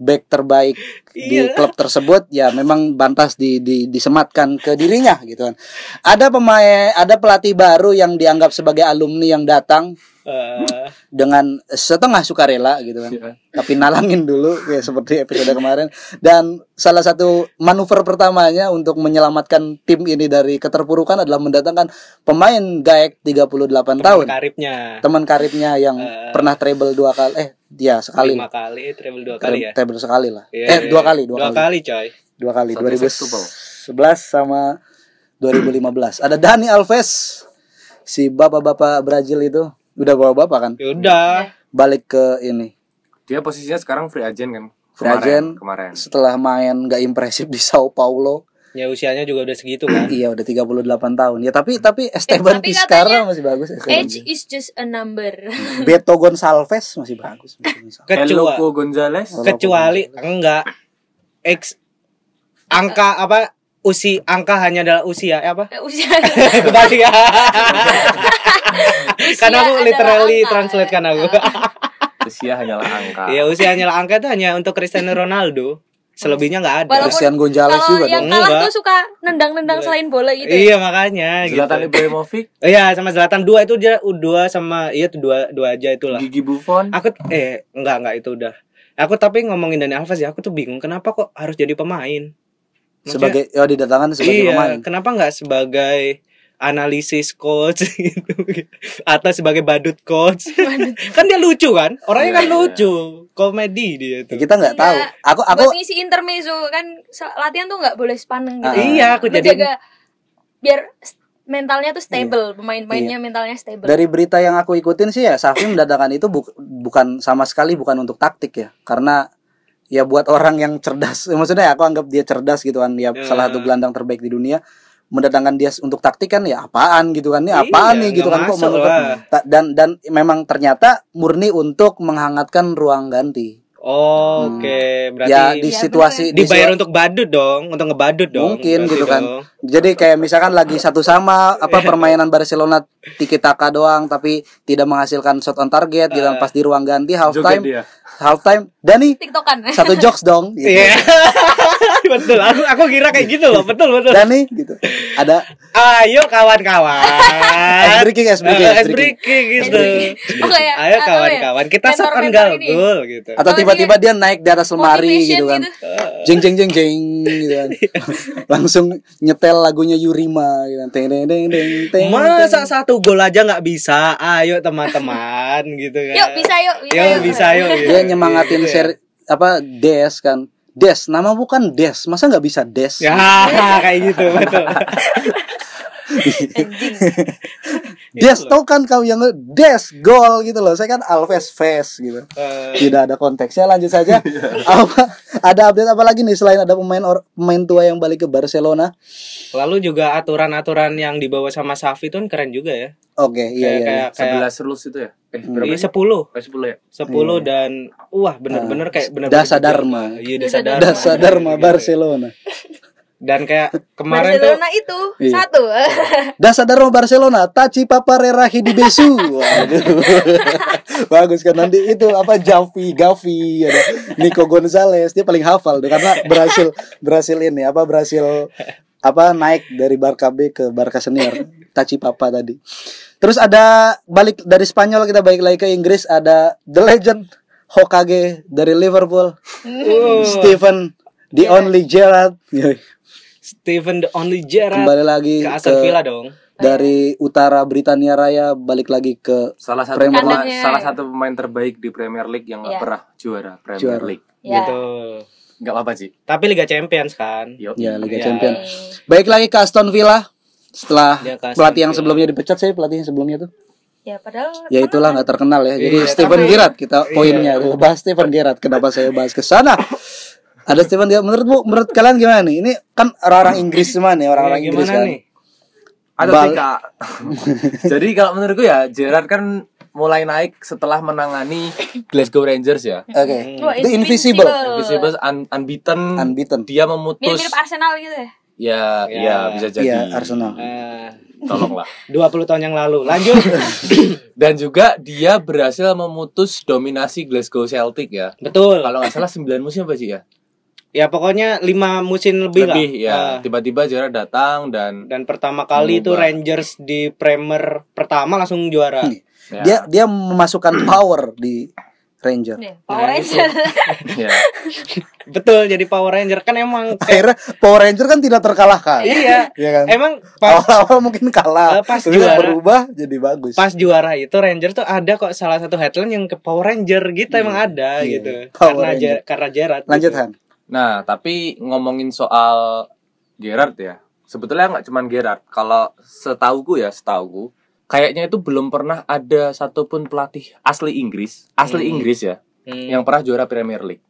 back terbaik di Iya. klub tersebut ya memang bantas di, di disematkan ke dirinya gitu kan. Ada pemain ada pelatih baru yang dianggap sebagai alumni yang datang Eh, dengan setengah sukarela gitu kan. Iya. Tapi nalangin dulu kayak seperti episode kemarin dan salah satu manuver pertamanya untuk menyelamatkan tim ini dari keterpurukan adalah mendatangkan pemain gaek 38 tahun. karibnya Teman karibnya yang Eh. pernah treble dua kali eh dia sekali. lima kali treble dua kali ya Treble sekali lah. Iya, eh iya. dua kali, dua, kali. kali coy Dua kali Satu 2011 sama 2015. Ada Dani Alves si bapak-bapak Brazil itu udah bapak-bapak kan ya udah balik ke ini Dia posisinya sekarang free agent kan? Free Kemarin, agent. Kemarin. setelah main nggak impresif di Sao Paulo ya usianya juga udah segitu kan? Iya udah 38 tahun. Ya tapi tapi Esteban tapi Vizcarra katanya masih bagus Esteban. age is just a number. Beto Gonçalves masih bagus kecuali Eloco Gonzalez. kecuali enggak. X angka apa? Usi angka hanya adalah usia eh, apa? Eh, usia kebalik ya karena aku literally angka. translate kan aku. Usia hanyalah angka. Iya usia hanyalah angka itu hanya untuk Cristiano Ronaldo selebihnya nggak ada. Walaupun- Christian Gonzalez kalau juga yang dong. kalah Enggak. tuh suka nendang-nendang selain bola gitu ya? iya makanya gitu. Zlatan Ibrahimovic, iya sama Zlatan. Dua itu dia dua sama iya tuh dua dua aja itulah. Gigi Buffon. aku eh enggak enggak itu udah. Aku tapi ngomongin Dani Alves ya aku tuh bingung kenapa kok harus jadi pemain. Maksudnya, sebagai ya didatangkan sebagai iya pemain? kenapa nggak sebagai analisis coach. Gitu atau sebagai badut coach. Kan dia lucu kan? Orangnya Iya, kan iya. lucu. Komedi dia Ya, tuh. Kita nggak tahu. Enggak. aku aku buat ngisi intermezzo kan latihan tuh nggak boleh sepaneng gitu. Ah. iya aku jadi menjaga biar mentalnya tuh stable pemain-pemainnya Iya. mentalnya stable. Dari berita yang aku ikutin sih ya Safi mendatangkan itu bu- bukan sama sekali bukan untuk taktik ya. Karena ya buat orang yang cerdas. Maksudnya aku anggap dia cerdas gitu kan. Ya Ya. salah satu gelandang terbaik di dunia mendatangkan dia untuk taktik kan ya apaan gitu kan ini apaan Iya, nih gitu kan kok dan dan memang ternyata murni untuk menghangatkan ruang ganti Oh, Oke, berarti ya di Iya, situasi di dibayar situ- untuk badut dong, untuk ngebadut dong. Mungkin berarti gitu kan. dong. Jadi kayak misalkan lagi satu sama apa permainan Barcelona tiki taka doang tapi tidak menghasilkan shot on target gitu kan. pas di ruang ganti half time half time Dani tiktokan satu jokes dong gitu. Iya. betul. Aku aku kira kayak gitu loh. Betul betul. Dani gitu. Ada Ayo kawan-kawan. ice breaking ice breaking, Eh, ice breaking. breaking gitu. Oh, Ayo apa ya? kawan-kawan, kita ini. goal gitu. Atau tiba-tiba dia naik di atas lemari gitu kan. gitu. Jeng jeng jeng jeng gitu kan. Langsung nyetel lagunya Yurima gitu kan. Teng teng teng teng. Masa satu gol aja nggak bisa? Ayo teman-teman gitu kan. yuk bisa yuk bisa Yuk bisa yuk. gitu. Dia nyemangatin Gitu ya. seri apa Des kan. Des, nama bukan Des. Masa nggak bisa Des? Ya, kayak gitu betul. anjing Des tau kan kau yang Des gol gitu loh. Saya kan Alves Face gitu. Eh, Tidak ada konteksnya lanjut saja. apa ada update apa lagi nih selain ada pemain or, pemain tua yang balik ke Barcelona? Lalu juga aturan-aturan yang dibawa sama Safi tuh kan keren juga ya. Oke, iya iya. iya. kayak kayak 11 rules itu ya? Eh, berapa Iya? 10 Eh, 10 ya? 10 Iya. dan wah bener-bener kayak bener-bener Dasa Dharma. Iya Dasa Dasa Dharma. Dasa Dharma. Barcelona. Dan kayak kemarin tuh Barcelona itu Iya. satu Dasa Dharma Barcelona, Taci Paparera Hidibesu. Waduh. Bagus kan nanti itu apa Javi, Gavi, ada Nico Gonzalez, dia paling hafal tuh karena berhasil berhasil ini apa berhasil apa naik dari Barca B ke Barca Senior. Taci Papa tadi. Terus ada balik dari Spanyol kita balik lagi ke Inggris ada The Legend Hokage dari Liverpool, uh, Stephen the only Gerrard. Steven the Only Gerrard Kembali lagi ke ke, Aston Villa dong. dari utara Britania Raya balik lagi ke Salah satu Premier pemain, League. salah satu pemain terbaik di Premier League yang Iya. pernah juara Premier Juara. League. Ya. Gitu. Nggak apa-apa sih. Tapi Liga Champions kan. Yo. ya Liga Iya. Champion. Baik lagi ke Aston Villa setelah Aston pelatih yang Villa. sebelumnya dipecat saya pelatih yang sebelumnya tuh. Ya padahal Ya itulah nggak terkenal ya. Jadi Iya, Steven tapi- Gerrard kita poinnya bahas Steven Gerrard. Kenapa saya bahas ke sana? Ada Steven Gerrard. Menurut Bu, menurut kalian gimana nih? Ini kan orang-orang Inggris semua nih, orang-orang Iya, Inggris gimana kan. nih? Ada Bal- tiga. Jadi kalau menurutku ya Gerrard kan mulai naik setelah menangani Glasgow Rangers ya. Oke. Wah, The Invisible. Invisible un- unbeaten. Unbeaten. Dia memutus mirip-mirip Arsenal gitu ya. ya Ya. ya bisa jadi. Iya, Arsenal. Eh, Tolonglah. 20 tahun yang lalu. Lanjut. Dan juga dia berhasil memutus dominasi Glasgow Celtic ya. Betul. Kalau nggak salah 9 musim apa sih ya? Ya pokoknya 5 musim lebih, Lebih lah. ya. Eh, Tiba-tiba Gerrard datang dan dan pertama kali itu. Rangers di Premier pertama langsung juara. Hmm. ya, Dia dia memasukkan power di Ranger. Nih, Nah, Power itu. Ranger. ya. Betul jadi Power Ranger kan emang kayak- Akhirnya Power Ranger kan tidak terkalahkan. iya. Iya kan? Emang pas Awal-awal mungkin kalah, Eh, pas terus juara. berubah jadi bagus. pas juara itu Ranger tuh ada kok salah satu headline yang ke Power Ranger gitu emang ada Iya. gitu. Power karena Ranger. Ger- karena Gerrard. Lanjut gitu. Han. Nah, tapi ngomongin soal Gerrard ya. Sebetulnya nggak cuman Gerrard. Kalau setauku ya, setauku kayaknya itu belum pernah ada satupun pelatih asli Inggris, asli Hmm. Inggris ya, Hmm. yang pernah juara Premier League.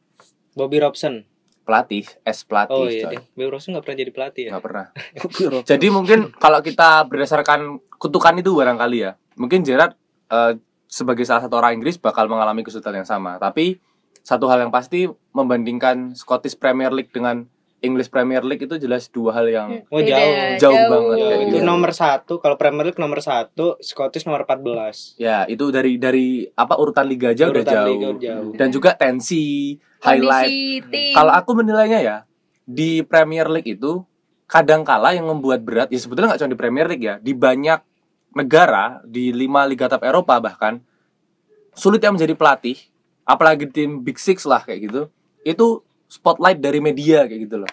Bobby Robson. Pelatih, es pelatih, Oh iya, coy. Bobby Robson nggak pernah jadi pelatih ya. nggak pernah. Jadi mungkin kalau kita berdasarkan kutukan itu barangkali ya, mungkin Gerrard eh, sebagai salah satu orang Inggris bakal mengalami kesulitan yang sama. Tapi satu hal yang pasti membandingkan Scottish Premier League dengan English Premier League itu jelas dua hal yang Oh, Beda, jauh. Jauh banget, Ya, kayak itu gitu. nomor satu kalau Premier League nomor satu Scottish nomor 14 ya itu dari dari apa urutan liga aja udah jauh. liga jauh. Dan juga tensi, highlight. Tim. Kalau aku menilainya ya di Premier League itu kadang kala yang membuat berat ya sebetulnya nggak cuma di Premier League ya di banyak negara di lima liga top Eropa bahkan sulit yang menjadi pelatih apalagi tim Big Six lah kayak gitu itu spotlight dari media kayak gitu loh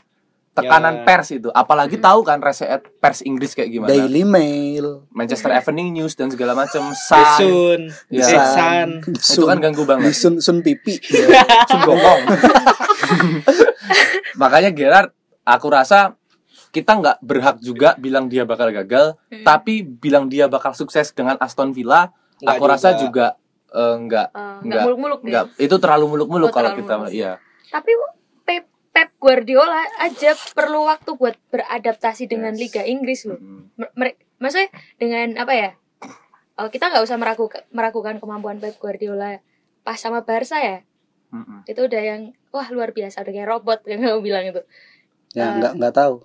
tekanan Ya. pers itu apalagi tahu kan reset pers Inggris kayak gimana Daily Mail. Manchester Evening News dan segala macam The Sun Sun, Ya. The Sun. itu kan ganggu di banget sun sun pipi. Sun Gokong. Makanya Gerard, aku rasa kita nggak berhak juga bilang dia bakal gagal, Hmm. tapi bilang dia bakal sukses dengan Aston Villa, Nggak aku rasa juga. Juga eh, nggak Eh, nggak nggak muluk-muluk nggak ya. itu terlalu muluk-muluk Oh, kalau terlalu kita muluk. iya. Tapi Pep, Pep Guardiola aja perlu waktu buat beradaptasi dengan Yes. Liga Inggris loh. Mm. Mere- maksudnya dengan apa ya? Oh, kita nggak usah meragukan meragukan kemampuan Pep Guardiola pas sama Barca ya. Mm-mm. Itu udah yang wah luar biasa udah kayak robot yang kamu bilang itu. Ya Eh. nggak nggak tahu.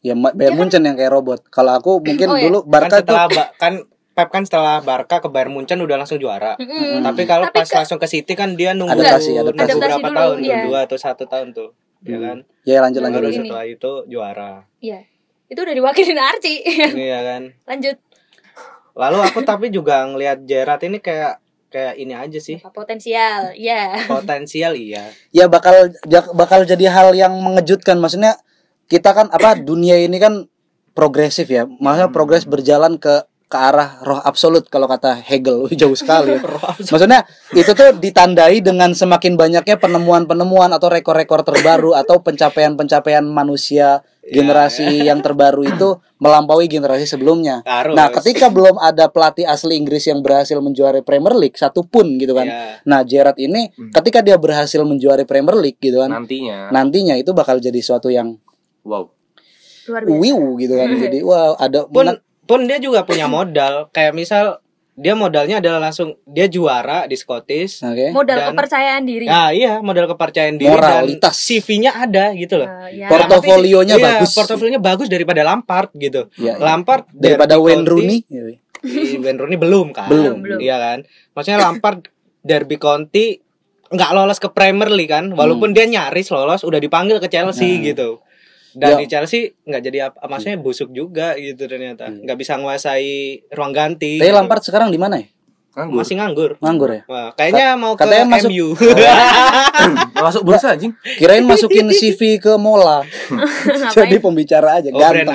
Ya Bayern Ya kan- Munchen yang kayak robot. Kalau aku mungkin Oh, iya. dulu Kan Barca tuh setelah Ba- kan Pep kan setelah Barca ke Bayern Munchen udah langsung juara. Mm-mm. Tapi kalau pas ke- langsung ke City kan dia nunggu Adaptasi, nunggu adaptasi. Adaptasi berapa dulu, tahun iya. dua atau satu tahun tuh, ya Hmm. kan? ya lanjut lanjut. Baru setelah itu juara, Iya. Itu udah diwakilin Archie. iya kan? Lanjut. Lalu aku tapi juga ngelihat Gerrard ini kayak kayak ini aja sih potensial. Iya. potensial iya. Ya bakal bakal jadi hal yang mengejutkan. Maksudnya kita kan apa dunia ini kan progresif ya. Maksudnya Hmm. progres berjalan ke ke arah roh absolut kalau kata Hegel jauh sekali. Maksudnya itu tuh ditandai dengan semakin banyaknya penemuan-penemuan atau rekor-rekor terbaru atau pencapaian-pencapaian manusia Ya, generasi yang terbaru itu melampaui generasi sebelumnya. Harus. Nah, ketika belum ada pelatih asli Inggris yang berhasil menjuarai Premier League satupun gitu kan. Iya. Nah, Gerrard ini Hmm. ketika dia berhasil menjuarai Premier League gitu kan. Nantinya, Nantinya itu bakal jadi suatu yang wow. Luar biasa. wiu gitu kan. Hmm. Jadi wow, ada Pun menang- pun dia juga punya modal. Kayak misal dia modalnya adalah langsung dia juara di Scottish. Oke. Modal Dan- kepercayaan diri. Nah, iya, modal kepercayaan diri Moralitas. dan CV-nya ada gitu loh. Eh, ya. Porto- Portofolionya Iya, bagus. Portofolionya bagus daripada Lampard gitu. Ya, ya. Lampard daripada Wayne Rooney. Iya, iya. Wayne Rooney belum kan? Belum. Belum. Iya kan? Maksudnya Lampard Derby County nggak lolos ke Premier League kan? Walaupun dia nyaris lolos udah dipanggil ke Chelsea Hmm. Nah. gitu. Dan Ya. di Chelsea nggak jadi apa maksudnya busuk juga gitu ternyata. Hmm. nggak bisa nguasai ruang ganti. Tapi gitu. Lampard sekarang di mana ya? Nganggur. masih nganggur. Nganggur ya? Wah, kayaknya mau ke katanya masuk- MU. Masuk bursa anjing. Kirain masukin CV ke Mola. Jadi Ngapain? pembicara aja Oh, ganteng.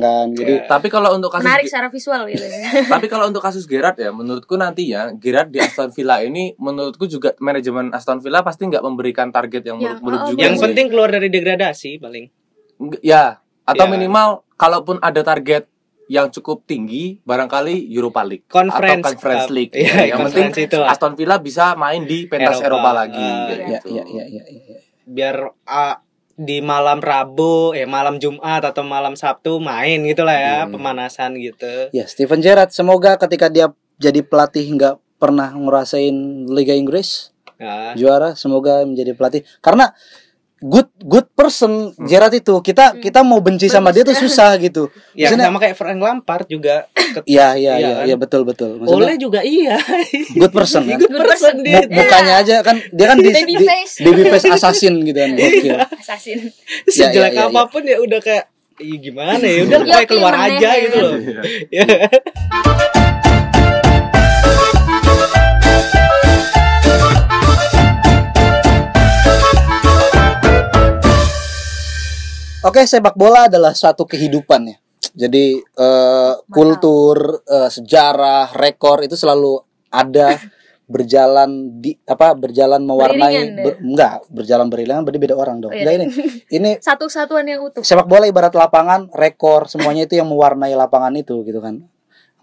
kan. Jadi Iya. Tapi kalau untuk kasus Menarik secara visual gitu. tapi kalau untuk kasus Gerard ya menurutku nanti ya Gerard di Aston Villa ini menurutku juga manajemen Aston Villa pasti nggak memberikan target yang Yang- muluk oh, juga Yang sih. penting keluar dari degradasi paling. Ya atau Ya. minimal kalaupun ada target yang cukup tinggi barangkali Europa League Conference atau Conference Cup. League Iya, yang penting itu lah. Aston Villa bisa main di pentas Eropa. Eropa, lagi ya gitu. ya ya ya. ya. Biar ah, di malam Rabu, eh malam Jumat atau malam Sabtu main gitu lah ya, Hmm. pemanasan gitu. Ya, Steven Gerrard semoga ketika dia jadi pelatih nggak pernah ngerasain Liga Inggris Nah, juara, semoga menjadi pelatih. Karena good good person Hmm. Gerrard itu kita kita mau benci sama dia tuh susah gitu. ya Maksudnya- sama kayak Frank Lampard juga. Ke- Iya iya Iya iya kan? iya betul betul. Oleh Maksudnya juga iya. good person kan. Good person dia. Mu- mukanya aja kan dia kan di, Baby di- face. baby face assassin gitu kan. Gokil. Assassin. Ya, Sejelek ya, ya, ya. apa pun ya udah kayak Ih, gimana ya udah Ya, kayak keluar aja ya? gitu loh Ya. Oke, sepak bola adalah suatu kehidupan ya. Jadi eh, kultur, eh, sejarah, rekor itu selalu ada berjalan di apa berjalan mewarnai Beriringan, ber- enggak berjalan beriringan berarti beda orang dong. Oh, iya. Enggak ini. Ini Satu satuan yang utuh. sepak bola ibarat lapangan, rekor, semuanya itu yang mewarnai lapangan itu gitu kan.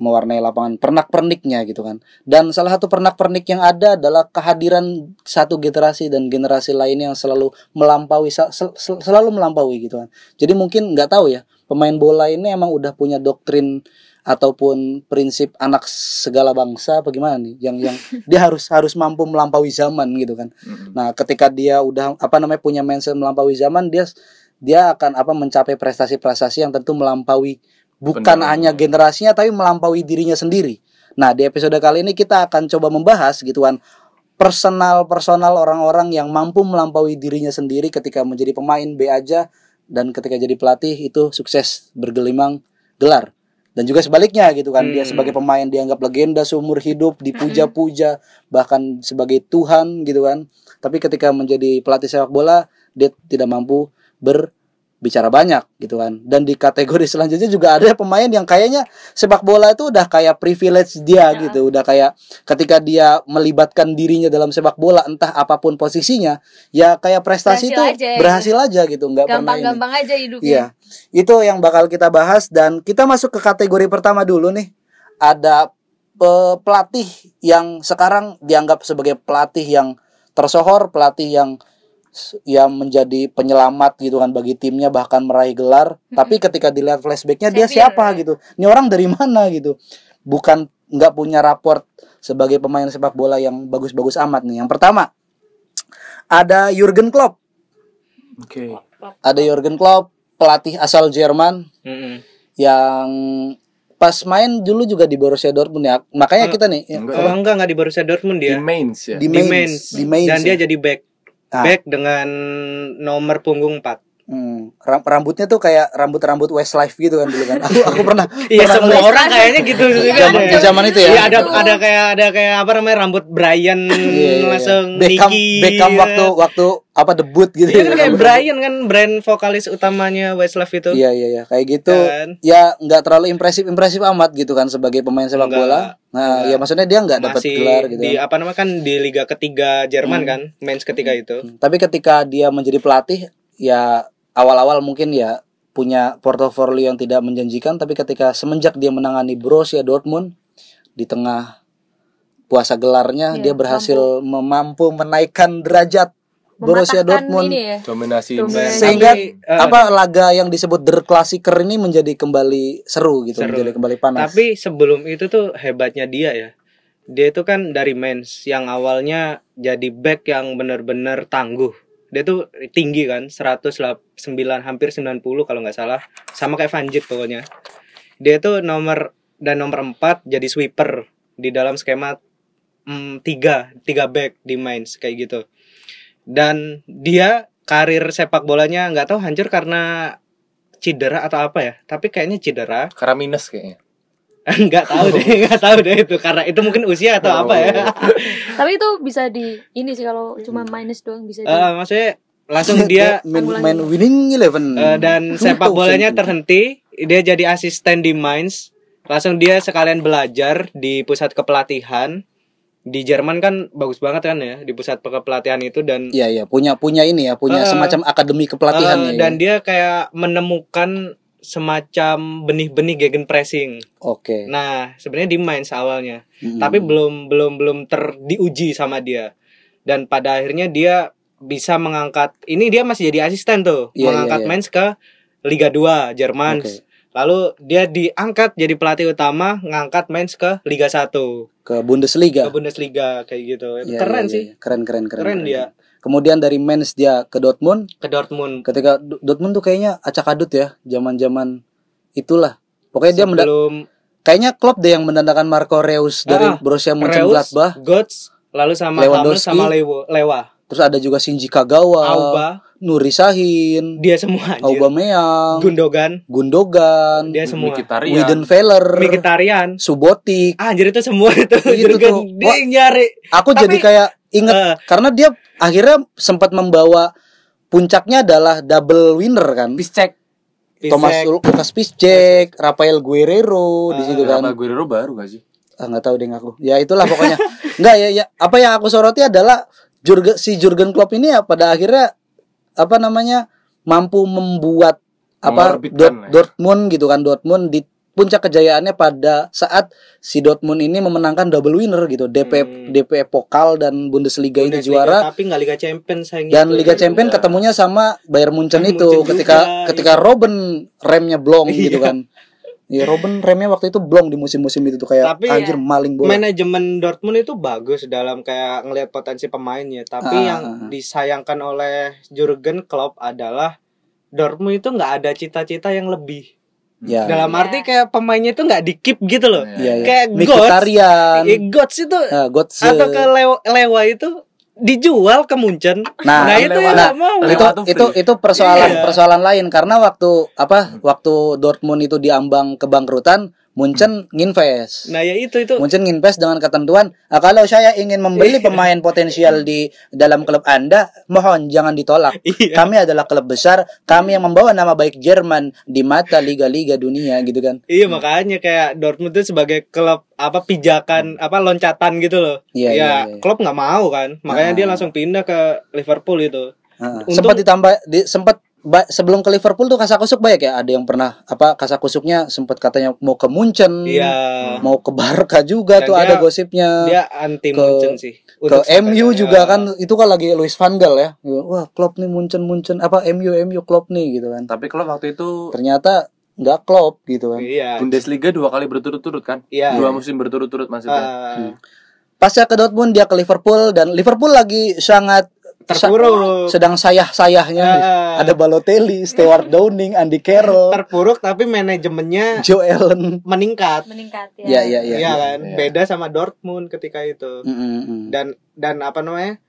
Mewarnai lapangan pernak-perniknya gitu kan. Dan salah satu pernak-pernik yang ada adalah kehadiran satu generasi dan generasi lain yang selalu melampaui sel- sel- sel- selalu melampaui gitu kan. Jadi mungkin nggak tahu ya, pemain bola ini emang udah punya doktrin ataupun prinsip anak segala bangsa apa gimana nih yang yang dia harus harus mampu melampaui zaman gitu kan. Nah, ketika dia udah apa namanya punya mindset melampaui zaman, dia dia akan apa mencapai prestasi-prestasi yang tentu melampaui bukan Benar, hanya generasinya tapi melampaui dirinya sendiri. Nah, di episode kali ini kita akan coba membahas gitu kan personal-personal orang-orang yang mampu melampaui dirinya sendiri ketika menjadi pemain B aja dan ketika jadi pelatih itu sukses bergelimang gelar. Dan juga sebaliknya gitu kan, dia Hmm. sebagai pemain dianggap legenda seumur hidup, dipuja-puja, bahkan sebagai Tuhan gitu kan. Tapi ketika menjadi pelatih sepak bola, dia tidak mampu berbicara banyak gitu kan. Dan di kategori selanjutnya juga ada pemain yang kayaknya sepak bola itu udah kayak privilege dia Ya. gitu, udah kayak ketika dia melibatkan dirinya dalam sepak bola entah apa pun posisinya, ya kayak prestasi itu Berhasil aja, berhasil aja gitu, nggak pernah ini. Gampang-gampang aja hidupnya. Iya. Itu yang bakal kita bahas dan kita masuk ke kategori pertama dulu nih. Ada eh, pelatih yang sekarang dianggap sebagai pelatih yang tersohor, pelatih yang yang menjadi penyelamat gitu kan bagi timnya bahkan meraih gelar. Tapi ketika dilihat flashbacknya dia Severe. siapa gitu? Ini orang dari mana gitu? Bukan nggak punya raport sebagai pemain sepak bola yang bagus-bagus amat nih. Yang pertama ada Jurgen Klopp. Oke. Ada Jurgen Klopp, pelatih asal Jerman Mm-mm. yang pas main dulu juga di Borussia Dortmund ya. Makanya Oh, kita nih ya, enggak. Oh, enggak enggak di Borussia Dortmund Di dia. Mainz ya. di Di Mainz, Mainz. di Mainz. Dan dia ya. jadi back. Back dengan nomor punggung 4. Hmm, ram- rambutnya tuh kayak rambut-rambut Westlife gitu kan dulu kan. Aku aku pernah Iya semua orang kayaknya gitu Iya, juga zaman, di zaman itu ya. Iya ada ada kayak ada kayak apa namanya rambut Brian Iya, iya, iya. langsung Beckham Nicky, Beckham ya. waktu waktu apa debut gitu. Iya ya. kan kayak Brian kan brand vokalis utamanya Westlife itu. Iya iya iya kayak gitu. Kan? Ya nggak terlalu impresif impresif amat gitu kan sebagai pemain sepak Enggak, bola. Nah, enggak. ya maksudnya dia nggak dapat gelar gitu. di kan. apa namanya kan di liga ketiga Jerman kan, Mainz ketika itu. Hmm, Tapi ketika dia menjadi pelatih, ya awal-awal mungkin ya punya portofolio yang tidak menjanjikan. Tapi ketika semenjak dia menangani Borussia Dortmund di tengah puasa gelarnya, Iya, dia berhasil mampu, menaikkan derajat Borussia Dortmund. ya. Dominasi. Sehingga Tapi, eh, apa laga yang disebut Der Klassiker ini menjadi kembali seru gitu, Seru. menjadi kembali panas. Tapi sebelum itu tuh hebatnya dia ya. Dia itu kan dari Mainz yang awalnya jadi back yang benar-benar tangguh. Dia tuh tinggi kan, 109 hampir 90 kalau nggak salah. Sama kayak Van Dijk pokoknya. Dia tuh nomor dan nomor 4 jadi sweeper di dalam skema mm, tiga tiga back di Mainz kayak gitu. Dan dia karir sepak bolanya nggak tahu hancur karena cedera atau apa ya. Tapi kayaknya cedera Karena minus kayaknya. nggak tahu deh nggak tahu deh itu karena itu mungkin usia atau apa ya. Tapi itu bisa di ini sih kalau cuma minus doang bisa di. Eh, maksudnya langsung dia main, main winning eleven. Eh, dan sepak bolanya terhenti dia jadi asisten di Mainz. Langsung dia sekalian belajar di pusat kepelatihan. Di Jerman kan bagus banget kan ya di pusat kepelatihan itu dan Iya iya. Punya punya ini ya punya Eh, semacam akademi kepelatihan eh, ya. dan dia kayak menemukan semacam benih-benih gegen pressing. Oke. Nah, sebenarnya di Mainz awalnya, Mm-mm. tapi belum belum belum ter diuji sama dia. Dan pada akhirnya dia bisa mengangkat ini dia masih jadi asisten tuh, Iya, mengangkat iya, iya. Mainz ke Liga 2 Jerman. Oke. Lalu dia diangkat jadi pelatih utama, ngangkat Mainz ke Liga 1, ke Bundesliga. ke Bundesliga kayak gitu. Itu Iya, keren iya, sih. iya. Keren keren keren. Keren dia. Kemudian dari Mainz dia ke Dortmund. Ke Dortmund. Ketika Dortmund tuh kayaknya acak adut ya, zaman-zaman itulah. Pokoknya dia menda- Sebelum kayaknya Klopp deh yang mendatangkan Marco Reus dari Ah, Borussia Mönchengladbach. Götze, lalu sama Lewandowski. Sama Lewo, Lewa, Terus ada juga Shinji Kagawa, Auba, Nuri Sahin, dia semua anjir. Aubameyang, Gundogan, Gundogan, dia semua. Mkhitaryan. Weidenfeller, Mkhitaryan. Subotic. Ah, anjir itu semua itu Itu tuh. dia Wah. nyari. Aku Tapi- jadi kayak inget Eh, karena dia akhirnya sempat membawa puncaknya adalah double winner kan. Piszczek Thomas. Lucas Piszczek, Rafael Guerrero di situ kan. Kenapa Guerrero baru gak sih? Ah, nggak tahu deh aku. Ya itulah pokoknya. Enggak ya, ya apa yang aku soroti adalah Jurgen si Jurgen Klopp ini ya pada akhirnya apa namanya mampu membuat apa Dort- ya. Dortmund gitu kan Dortmund di puncak kejayaannya pada saat si Dortmund ini memenangkan double winner gitu DP Hmm. DP Pokal dan Bundesliga, ini Bundesliga, juara tapi nggak Liga Champions sayangnya dan itu. Liga Champion Iya. ketemunya sama Bayern Munchen Bayern itu Munchen ketika juga, ketika Robben remnya blong gitu Iya. kan. Iya Robben remnya waktu itu blong di musim-musim itu tuh kayak Tapi anjir maling bola. manajemen Dortmund itu bagus dalam kayak ngelihat potensi pemainnya tapi Ah, yang ah, ah. disayangkan oleh Jurgen Klopp adalah Dortmund itu nggak ada cita-cita yang lebih Ya. dalam arti kayak pemainnya itu nggak di keep gitu loh. Iya, iya. kayak eh, Götze itu ya, Götze. atau ke Lewa, Lewa itu dijual ke Munchen. Nah, nah, itu yang nah, mau. Itu itu itu persoalan Iya. persoalan lain. Karena waktu apa waktu Dortmund itu diambang kebangkrutan Munchen nginvest. nah ya itu itu Munchen nginvest dengan ketentuan "Ah, kalau saya ingin membeli pemain potensial di dalam klub Anda mohon jangan ditolak. Iya. Kami adalah klub besar, kami yang membawa nama baik Jerman di mata liga-liga dunia gitu kan. Iya makanya kayak Dortmund itu sebagai klub apa pijakan apa loncatan gitu loh. Iya, ya iya, iya. klub nggak mau kan, makanya Ah. dia langsung pindah ke Liverpool itu. Heeh. Untung- sempat ditambah di, sempat ba- sebelum ke Liverpool tuh kasakusuk banyak ya ada yang pernah apa kasakusuknya sempat katanya mau ke Munchen Iya. mau ke Barca juga Dan tuh dia- ada gosipnya Dia anti ke- Munchen sih. ke Untuk MU juga kan itu kan lagi Luis van Gaal ya wah Klopp nih Munchen Munchen apa MU MU Klopp nih gitu kan Tapi kalau waktu itu ternyata nggak Klopp gitu kan Iya. Bundesliga dua kali berturut-turut kan? Iya. Dua musim berturut-turut maksudnya. Ah, pasca ke Dortmund dia ke Liverpool dan Liverpool lagi sangat terpuruk. sedang sayah-sayahnya nih. Ah. ada Balotelli, Stewart Downing, Andy Carroll, terpuruk tapi manajemennya Joe Allen meningkat. meningkat Iya, ya. iya, Iya iya. kan? Iya. Beda sama Dortmund ketika itu. Mm, mm, mm. Dan dan apa namanya?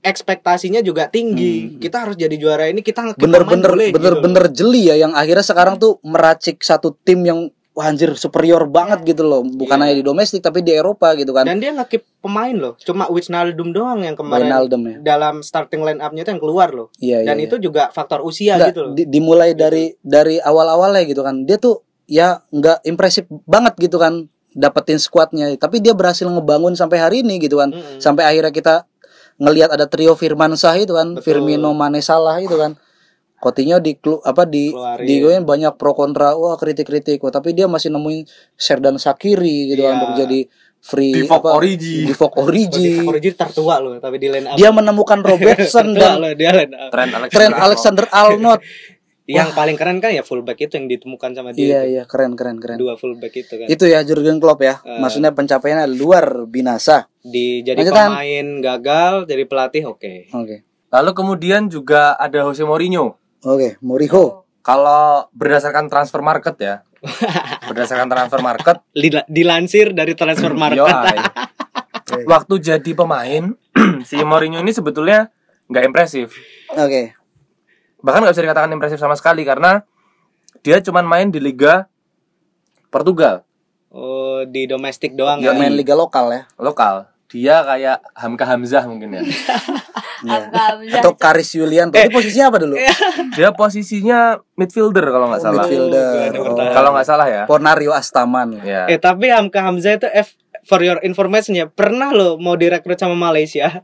ekspektasinya juga tinggi. Hmm. Kita harus jadi juara ini, kita bener-bener pemain boleh, gitu. bener-bener jeli ya yang akhirnya sekarang tuh meracik satu tim yang wah, anjir superior banget gitu loh bukan Iya. hanya di domestik tapi di Eropa gitu kan Dan dia nge-keep pemain loh. Cuma Wijnaldum doang yang kemarin Wijnaldum ya dalam starting line up-nya itu yang keluar loh. iya Dan iya, itu juga faktor usia Nggak, gitu loh. di- dimulai dari dari awal-awalnya gitu kan dia tuh ya nggak impresif banget gitu kan dapetin skuadnya tapi dia berhasil ngebangun sampai hari ini gitu kan Mm-mm. sampai akhirnya kita ngelihat ada trio Firmansyah itu kan Betul. Firmino Mane Salah itu kan Coutinho di apa di Keluarin. di gue banyak pro kontra wah kritik-kritik wah tapi dia masih nemuin Serdan Sakiri gitu kan untuk jadi free Divock apa, Origi. Divock Origi. Origi tertua loh, tapi di line up. dia menemukan Robertson dan loh dia line up. Trent Alexander. Trent Alexander Arnold Yang paling keren kan ya fullback itu yang ditemukan sama dia. iya itu. iya keren keren keren Dua fullback itu kan. itu ya Jurgen Klopp ya Eh. maksudnya pencapaiannya luar binasa Di jadi Lanjutan. pemain gagal, jadi pelatih oke. oke Lalu kemudian juga ada Jose Mourinho. Oke Mourinho Kalau berdasarkan transfer market ya. berdasarkan transfer market, Dila- Dilansir dari transfer market. yoi. waktu jadi pemain si Mourinho ini sebetulnya nggak impresif. oke Bahkan nggak bisa dikatakan impresif sama sekali karena dia cuman main di Liga Portugal. Oh, di domestik doang ya. main liga lokal ya lokal dia kayak Hamka Hamzah mungkin ya Iya. Hamzah. atau Karis Yulianto Eh. itu posisinya apa dulu dia posisinya midfielder kalau nggak Oh, salah midfielder. Gelandang Oh. kalau nggak salah ya Ponario Astaman ya Eh tapi Hamka Hamzah itu F for your information ya pernah loh mau direkrut sama Malaysia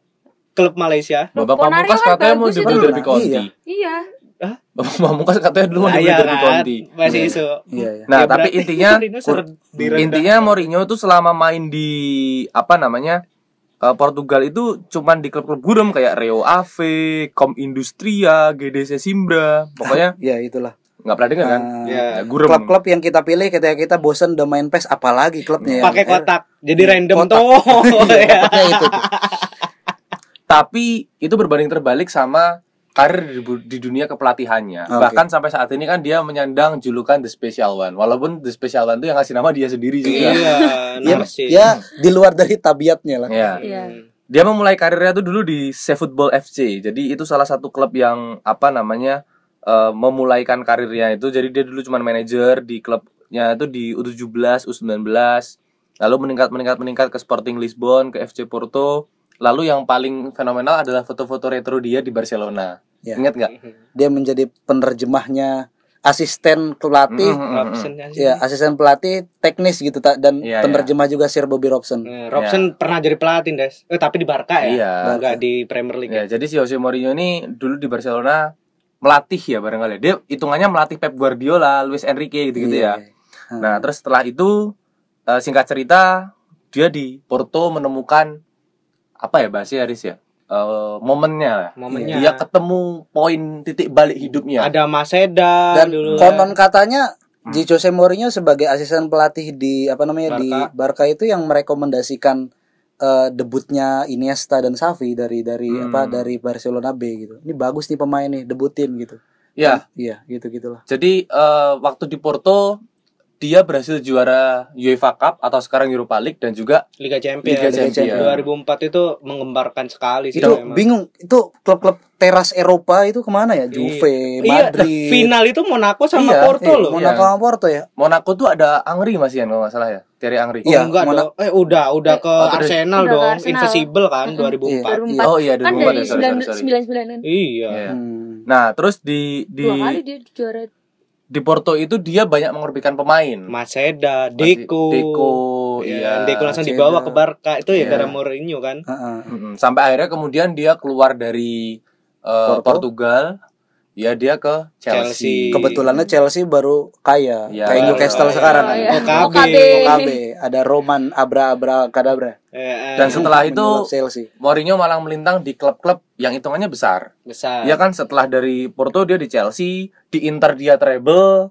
klub Malaysia Bapak Ponario Pamungkas kan katanya mau jadi. Derby Conti Iya. Iya. Bapak Pamungkas katanya dulu mau Nah, jadi iya Derby kan Conti masih Iya. isu iya iya Nah, Ya, tapi intinya intinya Mourinho tuh selama main di apa namanya eh, Portugal itu cuman di klub-klub gurem kayak Rio Ave, Com Industria, GDC Simbra, pokoknya ya itulah nggak pernah dengar kan? Ah, Ya, Ya, klub-klub yang kita pilih ketika kita bosen udah main PES apalagi klubnya yang- pakai kotak jadi random Kotak. tuh Iya, kotaknya itu tuh. Tapi itu berbanding terbalik sama karir di, di dunia kepelatihannya. Oke. Bahkan sampai saat ini kan dia menyandang julukan The Special One. Walaupun The Special One itu yang ngasih nama dia sendiri juga. iya ya, ya di luar dari tabiatnya lah Ya. Iya. Dia memulai karirnya tuh dulu di Football FC. Jadi itu salah satu klub yang apa namanya eh, memulaikan karirnya itu. Jadi dia dulu cuma manajer di klubnya itu di U17, U19. Lalu meningkat meningkat meningkat ke Sporting Lisbon, ke FC Porto. Lalu yang paling fenomenal adalah foto-foto retro dia di Barcelona. Ya. Ingat nggak? dia menjadi penerjemahnya asisten pelatih Mm, mm, mm, mm. Robson sih. ya asisten pelatih teknis gitu tak dan Iya, penerjemah juga Sir Bobby Robson Nah, Robson pernah jadi pelatih Des eh, tapi di Barca ya Iya. enggak di Premier League Ya, jadi si Jose Mourinho ini dulu di Barcelona melatih ya barangkali. Dia hitungannya melatih Pep Guardiola, Luis Enrique gitu-gitu ya. Iya. Hmm. Nah, terus setelah itu eh, singkat cerita dia di Porto menemukan apa ya bahasa Aris ya? Eh, momennya momennya Dia ketemu poin titik balik hidupnya. ada Maseda dan dulu konon kan. katanya Hmm. di Jose Mourinho sebagai asisten pelatih di apa namanya di Barca. Barca itu yang merekomendasikan eh, debutnya Iniesta dan Xavi dari dari Hmm. apa dari Barcelona B gitu. Ini bagus nih pemain nih debutin gitu. Ya, Iya, gitu gitulah. jadi eh, waktu di Porto dia berhasil juara UEFA Cup atau sekarang Europa League dan juga Liga Champions Liga Liga Champions. 2004 itu mengembarkan sekali sih Itu memang. bingung, itu klub-klub teras Eropa itu ke mana ya? Juve, Iya, Madrid. final itu Monaco sama Iya, Porto Eh, loh. Monaco sama Porto ya. Monaco tuh ada Angri masih kan kalau nggak salah ya. Thierry Angri. Oh, Iya, enggak Mona- dong. Eh udah udah ke Oh, Arsenal Udah ke dong. Arsenal. Invisible kan Mm-mm. 2004. 2004. Oh iya, kan 2004 dari ya, sorry, sorry, sorry. 99 kan Iya. Iya. Hmm. Nah, terus di di dua kali dia juara di Porto itu dia banyak mengorbankan pemain. Masih- Deco. Deco, Iya, iya. Deco langsung Maseda. dibawa ke Barca. Itu ya Iya. gara Mourinho kan. Heeh. Mm-mm. Sampai akhirnya kemudian dia keluar dari uh, Porto. Portugal, ya dia ke Chelsea. Chelsea. Kebetulannya Chelsea baru kaya, Iya, kayak Newcastle kaya. sekarang kan. iya. OKB. OKB. OKB, ada Roman Abra Abra Kadabra. Eh, Dan setelah itu Chelsea. Mourinho malah melintang di klub-klub yang hitungannya besar. besar. Ya kan setelah dari Porto dia di Chelsea, di Inter dia treble,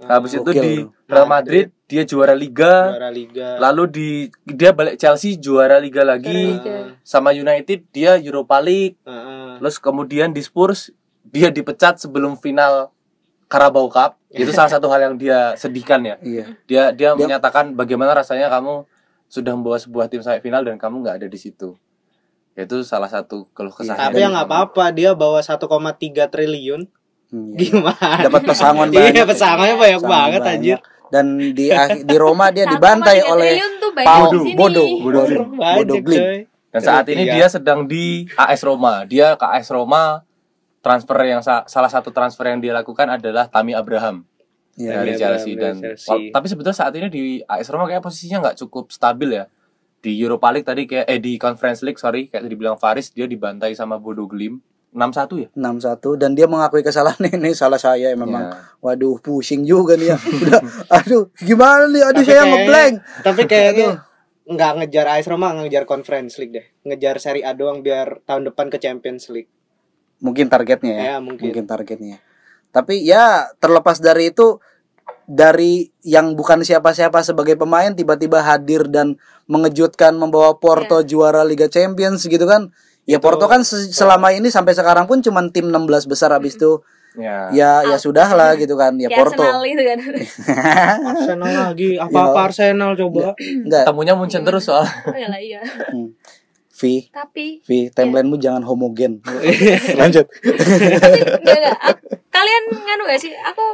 habis itu Gokil di. Real Madrid dia juara Liga, juara liga. lalu di dia balik Chelsea juara Liga lagi, Liga. sama United dia Europa League, Heeh. terus kemudian di Spurs dia dipecat sebelum final Carabao Cup. Itu salah satu hal yang dia sedihkan ya. Iya. Dia dia, Dia- menyatakan bagaimana rasanya kamu sudah membawa sebuah tim sampai final dan kamu nggak ada di situ. Itu salah satu keluh kesah. Iya, Tapi dia. ya nggak apa-apa, dia bawa 1,3 triliun. Hmm, iya. Gimana? Dapat pesangon banyak. Iya, pesangonnya banyak Pesangon banget banyak. anjir. Dan di di Roma dia 1,3 dibantai oleh Pau. Bodo. Bodo Bodo Glim. coy. Dan saat ini Iya. dia sedang di AS Roma. Dia ke AS Roma transfer yang sa- salah satu transfer yang dia lakukan adalah Tami Abraham Iya. dari Chelsea Abraham dan Chelsea. tapi sebetulnya saat ini di AS Roma kayak posisinya nggak cukup stabil ya. Di Europa League tadi kayak eh di Conference League sorry kayak tadi bilang Faris dia dibantai sama Bodo Glim 6-1 ya. 6-1 dan dia mengakui kesalahan ini salah saya memang. Ya. Waduh, pusing juga nih ya. Udah, aduh, gimana nih? Aduh, Tapi saya kayak- ngeblank. Tapi kayaknya nggak ngejar AS Roma, ngejar Conference League deh. Ngejar Serie A doang biar tahun depan ke Champions League. Mungkin targetnya ya. Ya, mungkin. Mungkin targetnya. Tapi ya terlepas dari itu dari yang bukan siapa-siapa sebagai pemain tiba-tiba hadir dan mengejutkan membawa Porto juara Liga Champions gitu kan. Ya Itu- Porto kan se- selama ini sampai sekarang pun cuman tim 16 besar habis itu Ya. ya ya sudah lah gitu kan. Ya Ya, Porto. Arsenal itu kan. Arsenal lagi, apa-apa Arsenal coba. Enggak. Temunya muncul terus soal Oh ya lah iya. V, Tapi V, timelinemu jangan homogen. Lanjut. tapi enggak enggak. Ak- Kalian nganu gak sih? Aku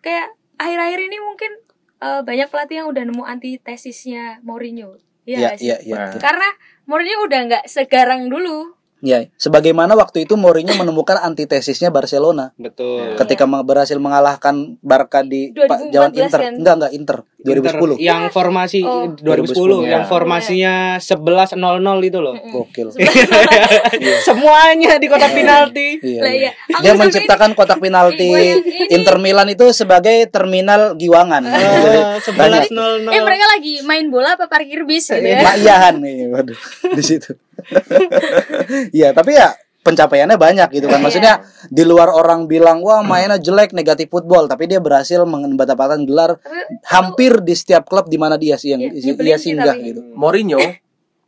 kayak akhir-akhir ini mungkin eh, banyak pelatih yang udah nemu antitesisnya Mourinho. Iya Iya, iya, iya. Iya. Karena Mourinho udah nggak segarang dulu. Ya, sebagaimana waktu itu Mourinho menemukan antitesisnya Barcelona Betul. ketika me- berhasil mengalahkan Barca di pa- 2014 jaman Inter. kan? Enggak, enggak Inter. 2010. Inter, yang formasi Oh. 2010, 2010, yang ya. formasinya 11-0-0 itu loh. Gokil. Semuanya di kotak penalti. Iya. Lah, iya. iya. Aku Dia menciptakan kotak penalti Iya, ini- Inter Milan itu sebagai terminal giwangan. Eh, Banyak. 11-0-0. Eh mereka lagi main bola apa parkir bis gitu ya? Makyahan nih, waduh, di situ. Iya, tapi ya pencapaiannya banyak gitu kan. Iya. Maksudnya di luar orang bilang wah mainnya jelek negatif football, tapi dia berhasil mendapatkan gelar Tapi hampir di setiap klub di mana dia sih yang Iya, dia nyebelin sih singgah tapi. gitu. Mourinho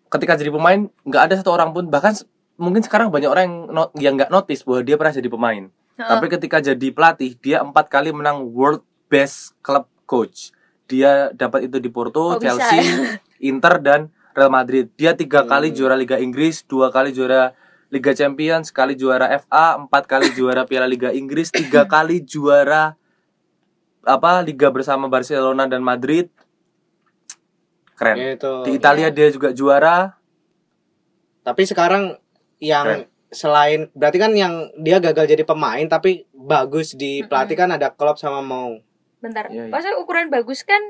ketika jadi pemain nggak ada satu orang pun bahkan mungkin sekarang banyak orang yang not- yang nggak notice bahwa dia pernah jadi pemain. Heeh. Tapi ketika jadi pelatih dia empat kali menang World Best Club Coach. Dia dapat itu di Porto, Kok bisa Chelsea, ya? Inter dan Real Madrid. Dia tiga Hmm. kali juara Liga Inggris, dua kali juara Liga Champions, sekali juara FA, empat kali juara Piala Liga Inggris, tiga kali juara apa Liga bersama Barcelona dan Madrid. Keren. Gitu. Di Italia dia juga juara. Tapi sekarang yang Keren. selain berarti kan yang dia gagal jadi pemain tapi bagus di pelatih kan ada Klopp sama Mau. Bentar. Maksudnya ukuran bagus kan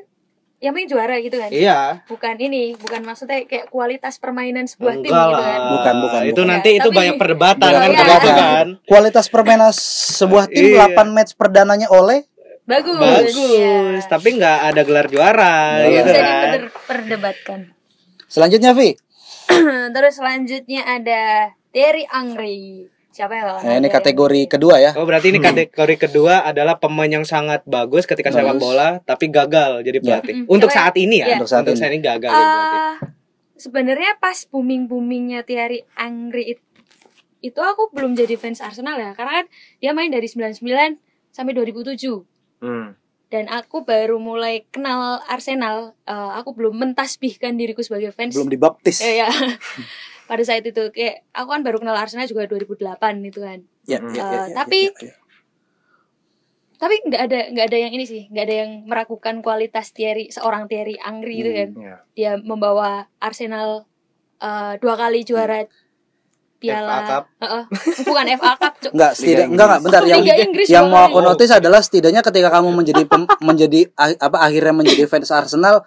yang penting juara gitu kan? Iya. Bukan ini, bukan maksudnya kayak kualitas permainan sebuah tim Enggak gitu lah. kan? Bukan, bukan, Itu bukan. nanti Ya, itu tapi- banyak perdebatan kan iya. kalau itu kan. Kualitas permainan sebuah tim Iya. 8 match perdananya oleh Bagus. Bagus, Iya. tapi nggak ada gelar juara Iya. gitu Bisa kan. diperdebatkan. selanjutnya Vi. Terus selanjutnya ada Terry Angri. Siapa ya? Nah, ini kategori kedua ya. Oh berarti ini kategori kedua adalah pemain yang sangat bagus ketika sepak bola tapi gagal jadi Ya. pelatih. Mm-mm. Untuk ya. saat ini ya. Iya. Untuk saat ini. ini gagal jadi pelatih. Ah, sebenarnya pas booming boomingnya Thierry Angri it- itu aku belum jadi fans Arsenal ya karena kan dia main dari 99 sampai 2007 Hmm. dan aku baru mulai kenal Arsenal eh, aku belum mentasbihkan diriku sebagai fans Belum dibaptis. ya, ya. pada saat itu kayak aku kan baru kenal Arsenal juga 2008 itu kan Ya, Hmm. ya, ya, Eh, ya, tapi- ya, ya. tapi nggak ada nggak ada yang ini sih nggak ada yang meragukan kualitas Thierry seorang Thierry Angri itu Hmm. kan Ya. dia membawa Arsenal eh, dua kali juara piala FA Cup. Heeh. bukan FA Cup Cuk. Enggak, setidak enggak enggak bentar Oh, yang Inggris yang mau kali. aku notice adalah setidaknya ketika kamu menjadi pem- menjadi apa akhirnya menjadi fans Arsenal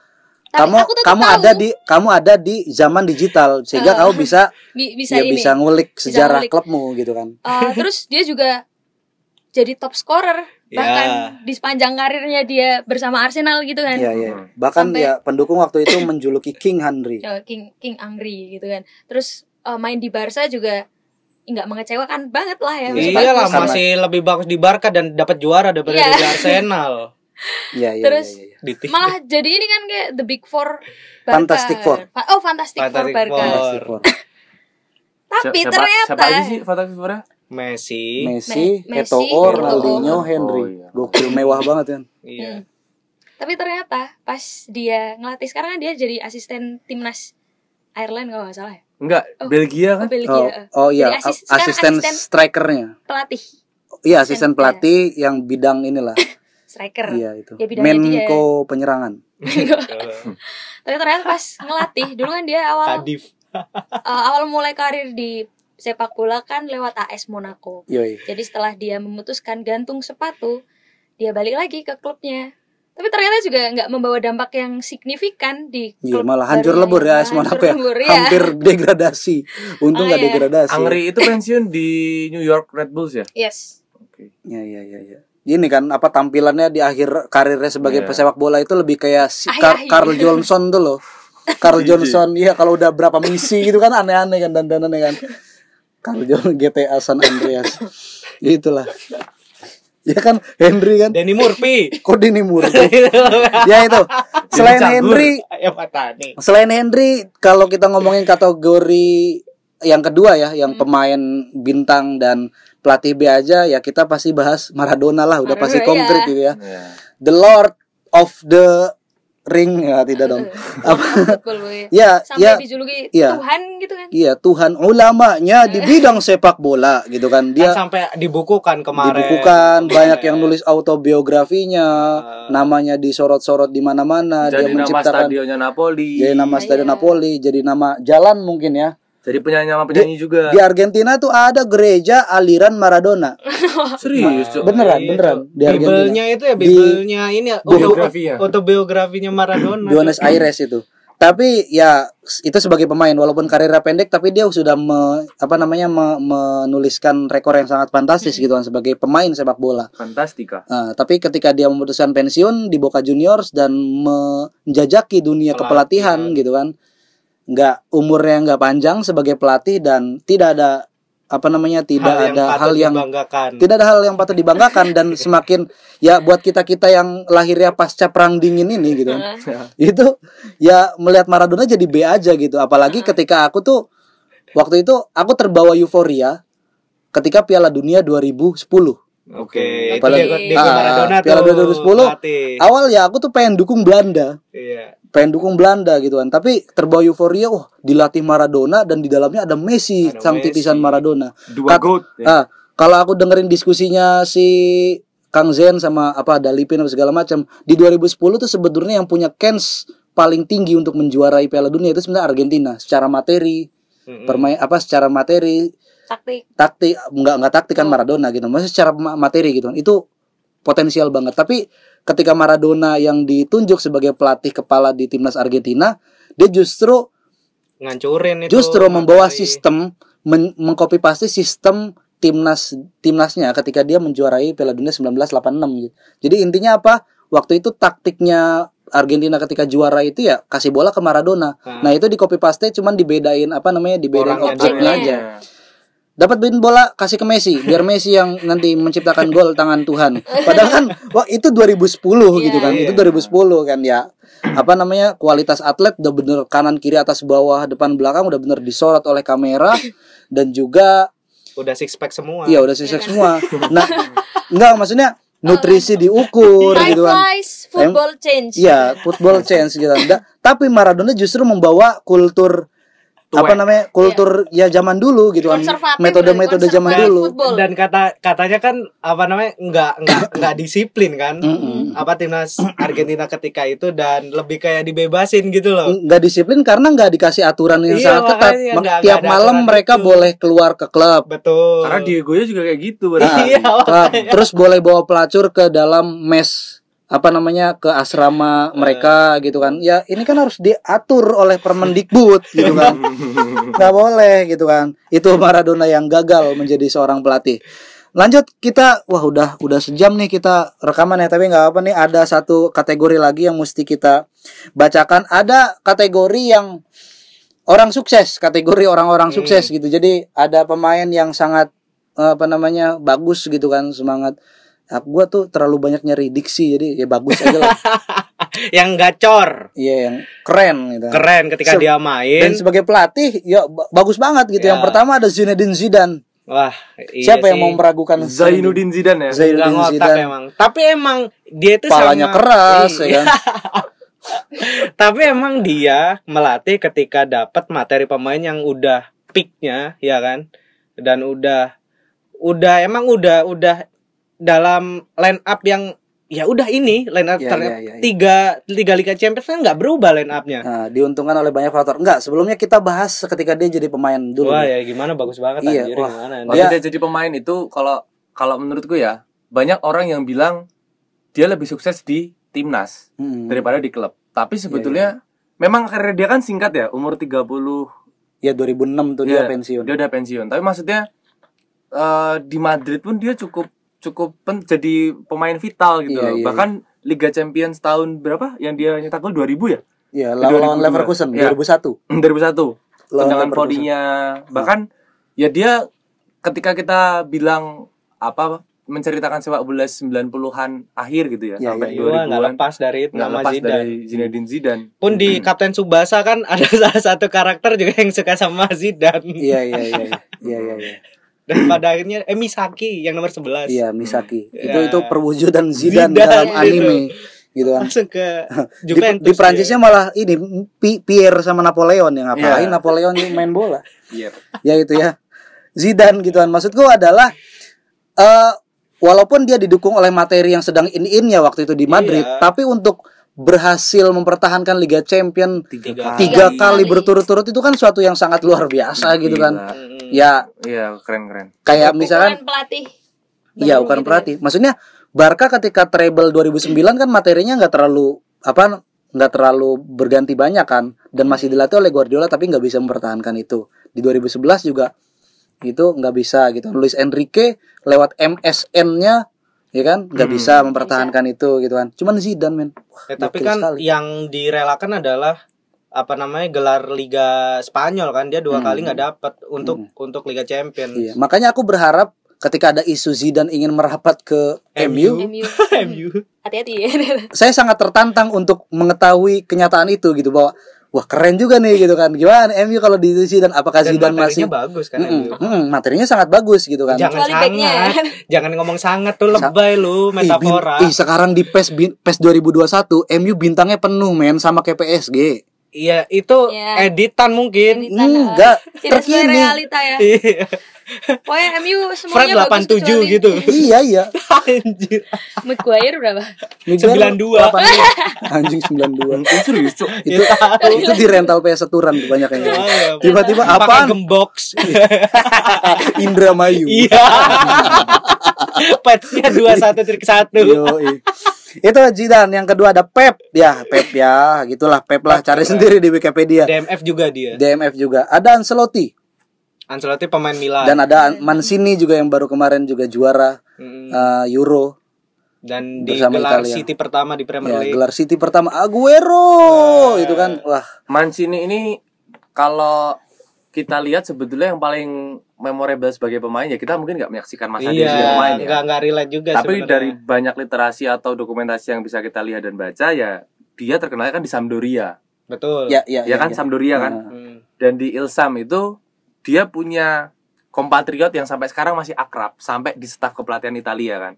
Tapi kamu kamu tahu. ada di kamu ada di zaman digital sehingga Eh, kamu bisa Bi- bisa ya ini bisa ngulik sejarah ngulik. klubmu gitu kan. Eh, terus dia juga jadi top scorer Ya. bahkan di sepanjang karirnya dia bersama Arsenal gitu kan Iya iya. Hmm. Bahkan Sampai- ya pendukung waktu itu menjuluki King Henry. Eh, King King Angri gitu kan terus eh, main di Barca juga nggak mengecewakan banget lah ya Iya lah masih lebih bagus di Barca dan dapat juara daripada Iya. di Arsenal. Iya iya Terus- iya, iya. Di tim. malah jadi ini kan kayak the big four Barca. Fantastic Four. Fa- oh Fantastic, Four Fantastic Barca Four. Fantastic Four. tapi siapa, ternyata siapa aja sih Fantastic Four-nya? Messi. Messi, Me- Eto'o, Ronaldinho, Eto'o. Henry. Oh, iya. Gokil mewah banget kan. Iya. Hmm. Tapi ternyata pas dia ngelatih sekarang kan dia jadi asisten timnas Ireland kalau nggak salah ya. Enggak, Oh. Belgia Oh, kan? Belgia. Oh, eh. oh iya, asis- asisten asisten strikernya. pelatih Iya, Asisten, pelatih yang bidang inilah. striker. Iya itu. Ya, bidangnya dia. Menko penyerangan. Tapi ternyata pas ngelatih dulu kan dia awal Kadif. eh, awal mulai karir di sepak bola kan lewat AS Monaco. Yoi. Jadi setelah dia memutuskan gantung sepatu, dia balik lagi ke klubnya. Tapi ternyata juga nggak membawa dampak yang signifikan di Iya, klub malah hancur lebur ya AS Monaco ya. lebur, ya. Hampir degradasi. Untung Oh, nggak iya. degradasi. Angri itu pensiun di New York Red Bulls ya? Yes. Oke. Iya, iya, iya, iya. Ini kan apa tampilannya di akhir karirnya sebagai Iya. pesepak bola itu lebih kayak si Ah, Car- iya, iya. Carl Johnson tuh loh. Carl Iya, Johnson, iya kalau udah berapa misi gitu kan aneh-aneh kan dandanannya kan. Carl Johnson GTA San Andreas. Itulah. Ya kan Henry kan Danny Murphy. kok Dini Murphy. ya itu. Selain. Henry. Selain Henry, kalau kita ngomongin kategori yang kedua ya, yang pemain bintang dan pelatih B aja, ya kita pasti bahas Maradona lah, udah pasti Maradona, konkret iya. gitu ya. Ya. The Lord of the ring ya tidak dong. Apa? Ya, Sampai ya, dijuluki iya. Tuhan gitu kan. iya Tuhan ulamanya di bidang sepak bola gitu kan. Dia Dia sampai dibukukan kemarin. dibukukan banyak yang nulis autobiografinya, Ah. namanya disorot-sorot di mana-mana, dia jadi nama menciptakan stadionnya Napoli jadi nama Iya. stadion Napoli, jadi nama jalan mungkin ya. Jadi penyanyi nama penyanyi juga Di Argentina tuh ada gereja aliran Maradona. serius Cuk. Beneran, Itu. beneran di Argentina. Bibelnya itu ya Di- Bibelnya ini ya, auto- Biografinya. autobiografinya Maradona. Buenos Aires itu. Tapi ya itu sebagai pemain walaupun karirnya pendek tapi dia sudah me- apa namanya me- menuliskan rekor yang sangat fantastis gitu kan sebagai pemain sepak bola. fantastika Nah, tapi ketika dia memutuskan pensiun di Boca Juniors dan menjajaki dunia Pelatihan. kepelatihan gitu kan, nggak umurnya nggak panjang sebagai pelatih dan tidak ada apa namanya tidak hal yang ada patut hal yang dibanggakan. tidak ada hal yang patut dibanggakan dan semakin ya buat kita kita yang lahirnya pasca perang dingin ini gitu itu ya melihat Maradona jadi B aja gitu apalagi ketika aku tuh waktu itu aku terbawa euforia ketika Piala Dunia 2010 Oke, itu Apalagi- Diego, Diego Ah, Maradona Piala tuh. 2010. pelatih. awal ya aku tuh pengen dukung Belanda Iya. Pengen dukung Belanda gitu kan tapi terbawa euforia wah dilatih Maradona dan di dalamnya ada Messi Ada sang Messi. titisan Maradona dua Kat- goat ya. Ah, kalau aku dengerin diskusinya si Kang Zen sama apa Dalipin apa segala macam di 2010 tuh sebetulnya yang punya kans paling tinggi untuk menjuarai Piala Dunia itu sebenarnya Argentina secara materi Mm-mm. permain apa secara materi Taktik. taktik nggak nggak taktik kan Maradona gitu maksudnya secara ma- materi gitu itu potensial banget tapi ketika Maradona yang ditunjuk sebagai pelatih kepala di timnas Argentina dia justru ngancurin itu. justru membawa sistem men mengcopy paste sistem timnas timnasnya ketika dia menjuarai Piala Dunia 1986 gitu. Jadi intinya apa? Waktu itu taktiknya Argentina ketika juara itu ya kasih bola ke Maradona. Hmm. Nah, itu di copy paste cuman dibedain apa namanya? dibedain Orangnya objeknya aja. Dapat bin bola kasih ke Messi biar Messi yang nanti menciptakan gol tangan Tuhan. Padahal kan wah itu 2010 gitu kan. Iya. Itu 2010 kan ya. Apa namanya? kualitas atlet udah bener kanan kiri atas bawah depan belakang udah bener disorot oleh kamera dan juga udah six pack semua. iya udah sisek semua. Nah, enggak maksudnya nutrisi diukur Time gitu kan. football change. Iya, football change gitu. Nggak- tapi Maradona justru membawa kultur apa namanya? kultur ya zaman dulu gitu kan. Metode-metode zaman dulu. football. Dan kata katanya kan apa namanya nggak nggak nggak disiplin kan Mm-mm. apa timnas Argentina ketika itu dan lebih kayak dibebasin gitu loh. nggak disiplin karena nggak dikasih aturan yang Iya, sangat ketat. nggak- Tiap ada malam mereka itu. boleh keluar ke klub. Betul. karena Diego juga kayak gitu Nah, berarti Iya, klub. Terus boleh bawa pelacur ke dalam mes apa namanya ke asrama mereka gitu kan. Ya ini kan harus diatur oleh Permendikbud gitu kan. nggak boleh gitu kan. Itu Maradona yang gagal menjadi seorang pelatih. Lanjut kita wah udah udah sejam nih kita rekaman ya tapi nggak apa nih ada satu kategori lagi yang mesti kita bacakan. Ada kategori yang orang sukses, kategori orang-orang Hmm. sukses gitu. Jadi ada pemain yang sangat eh, apa namanya bagus gitu kan semangat. Nah, gua tuh terlalu banyak nyari diksi jadi ya bagus aja lah. yang gacor. Iya yang keren gitu. Keren ketika Se- dia Dan main. sebagai pelatih ya ba- bagus banget gitu. Ya. Yang pertama ada Zinedine Zidane. Wah, iya Siapa yang sih. mau meragukan Zainuddin Zidane ya Zainuddin Zidane? emang. Tapi emang dia itu Palanya sama keras ya Iya. kan. Tapi emang dia melatih ketika dapat materi pemain yang udah peaknya, ya kan? Dan udah udah emang udah udah dalam line up yang ya udah ini line up ter- iya, iya, iya. tiga tiga liga champions kan nggak berubah line upnya. Nah, diuntungkan oleh banyak faktor. Enggak, sebelumnya kita bahas ketika dia jadi pemain dulu. Wah nih. ya gimana bagus banget Iya, anjir wah. gimana. Waktu Dia- dia jadi pemain itu kalau kalau menurutku ya banyak orang yang bilang dia lebih sukses di timnas Hmm. daripada di klub. Tapi Iya, sebetulnya memang karir dia kan singkat ya, umur 30 Ya 2006 tuh dia Iya, pensiun. dia udah pensiun. Tapi maksudnya eh, di Madrid pun dia cukup cukup pen, jadi pemain vital gitu Iya, loh. iya, Bahkan Liga Champions tahun berapa yang dia nyetak gol 2000 ya? Iya, Di lawan 2002. Leverkusen Iya. 2001. 2001. Lawan tendangan Leverkusen. volley-nya bahkan ya dia ketika kita bilang apa menceritakan sepak bola 90-an akhir gitu ya, Iya, sampai iya, nggak 2000-an lepas dari itu nama lepas Zidane. dari Zinedine Zidane. Pun di Kapten Subasa kan ada salah satu karakter juga yang suka sama Zidane. Iya, iya, iya. iya. Iya, iya, iya. Dan pada akhirnya eh Misaki yang nomor 11. Iya, Misaki. Ya. Itu itu perwujudan Zidane, Zidane dalam itu. anime. gitu kan. langsung ke Di, Juventus di Prancisnya malah ini Pi- Pierre sama Napoleon yang ngapain Iya. Napoleon main bola. Iya. ya itu ya. Zidane gitu kan. Maksudku adalah eh walaupun dia didukung oleh materi yang sedang in-innya waktu itu di Madrid, Iya. tapi untuk berhasil mempertahankan Liga Champion Tiga tiga kali. kali berturut-turut itu kan suatu yang sangat luar biasa gitu kan. Gila. Ya Iya, keren-keren. kayak Bukan misalkan pelatih. Iya bukan gitu pelatih. Maksudnya Barca ketika treble 2009 kan materinya nggak terlalu apa nggak terlalu berganti banyak kan dan masih dilatih oleh Guardiola tapi nggak bisa mempertahankan itu. Di 2011 juga itu nggak bisa gitu. Luis Enrique lewat MSN-nya ya kan nggak Hmm. bisa mempertahankan itu gitu kan. Cuman Zidane men. Wah, Ya, tapi kan sekali. yang direlakan adalah apa namanya gelar Liga Spanyol kan dia dua Hmm. kali nggak dapat untuk untuk Liga Champions. Iya, makanya aku berharap ketika ada isu Zidane ingin merapat ke MU. MU. Hati-hati ya. saya sangat tertantang untuk mengetahui kenyataan itu gitu bahwa wah keren juga nih gitu kan. Gimana MU kalau di Zidane apakah Dan Zidane materinya masih bagus kan Mm-mm, MU. mm, materinya sangat bagus gitu kan. Jangan sangat, jangan ngomong sangat tuh lebay lu Ih, bin- metafora. ih, sekarang di PES bin- PES 2021 MU bintangnya penuh men sama kayak PSG. Iya itu Iya. editan mungkin. Editan. Enggak, Tidak sesuai terkini. realita ya. Iya. Pokoknya MU Fred semuanya bagus 87 kecuali gitu. iya iya. Anjir. Maguire berapa? Miguel 92. 82. Anjing 92. Itu serius, Cuk. itu itu di rental PS Saturan kebanyakan Iya, iya. Tiba-tiba Pakai apaan? gembox. Indramayu. Iya. Patchnya dua satu trik satu. Yoi. Itu Zidane, yang kedua ada Pep. Ya, Pep ya, gitulah Pep lah. Cari sendiri di Wikipedia. DMF juga dia. DMF juga. Ada Ancelotti Ancelotti pemain Milan. dan ada Mancini juga yang baru kemarin juga juara Mm, uh, Euro. dan di gelar Italia. City pertama di Premier Ya, League. gelar City pertama Aguero. Itu kan wah, Mancini ini kalau kita lihat sebetulnya yang paling memorable sebagai pemain ya kita mungkin nggak menyaksikan masa dia iya, sebagai pemain ya. nggak nggak relate juga Tapi sebenarnya. dari banyak literasi atau dokumentasi yang bisa kita lihat dan baca ya dia terkenalnya kan di Sampdoria. betul. ya ya Ya kan Sampdoria kan. Nah, Hmm. Dan di Ilsam itu dia punya kompatriot yang sampai sekarang masih akrab sampai di staf kepelatihan Italia kan.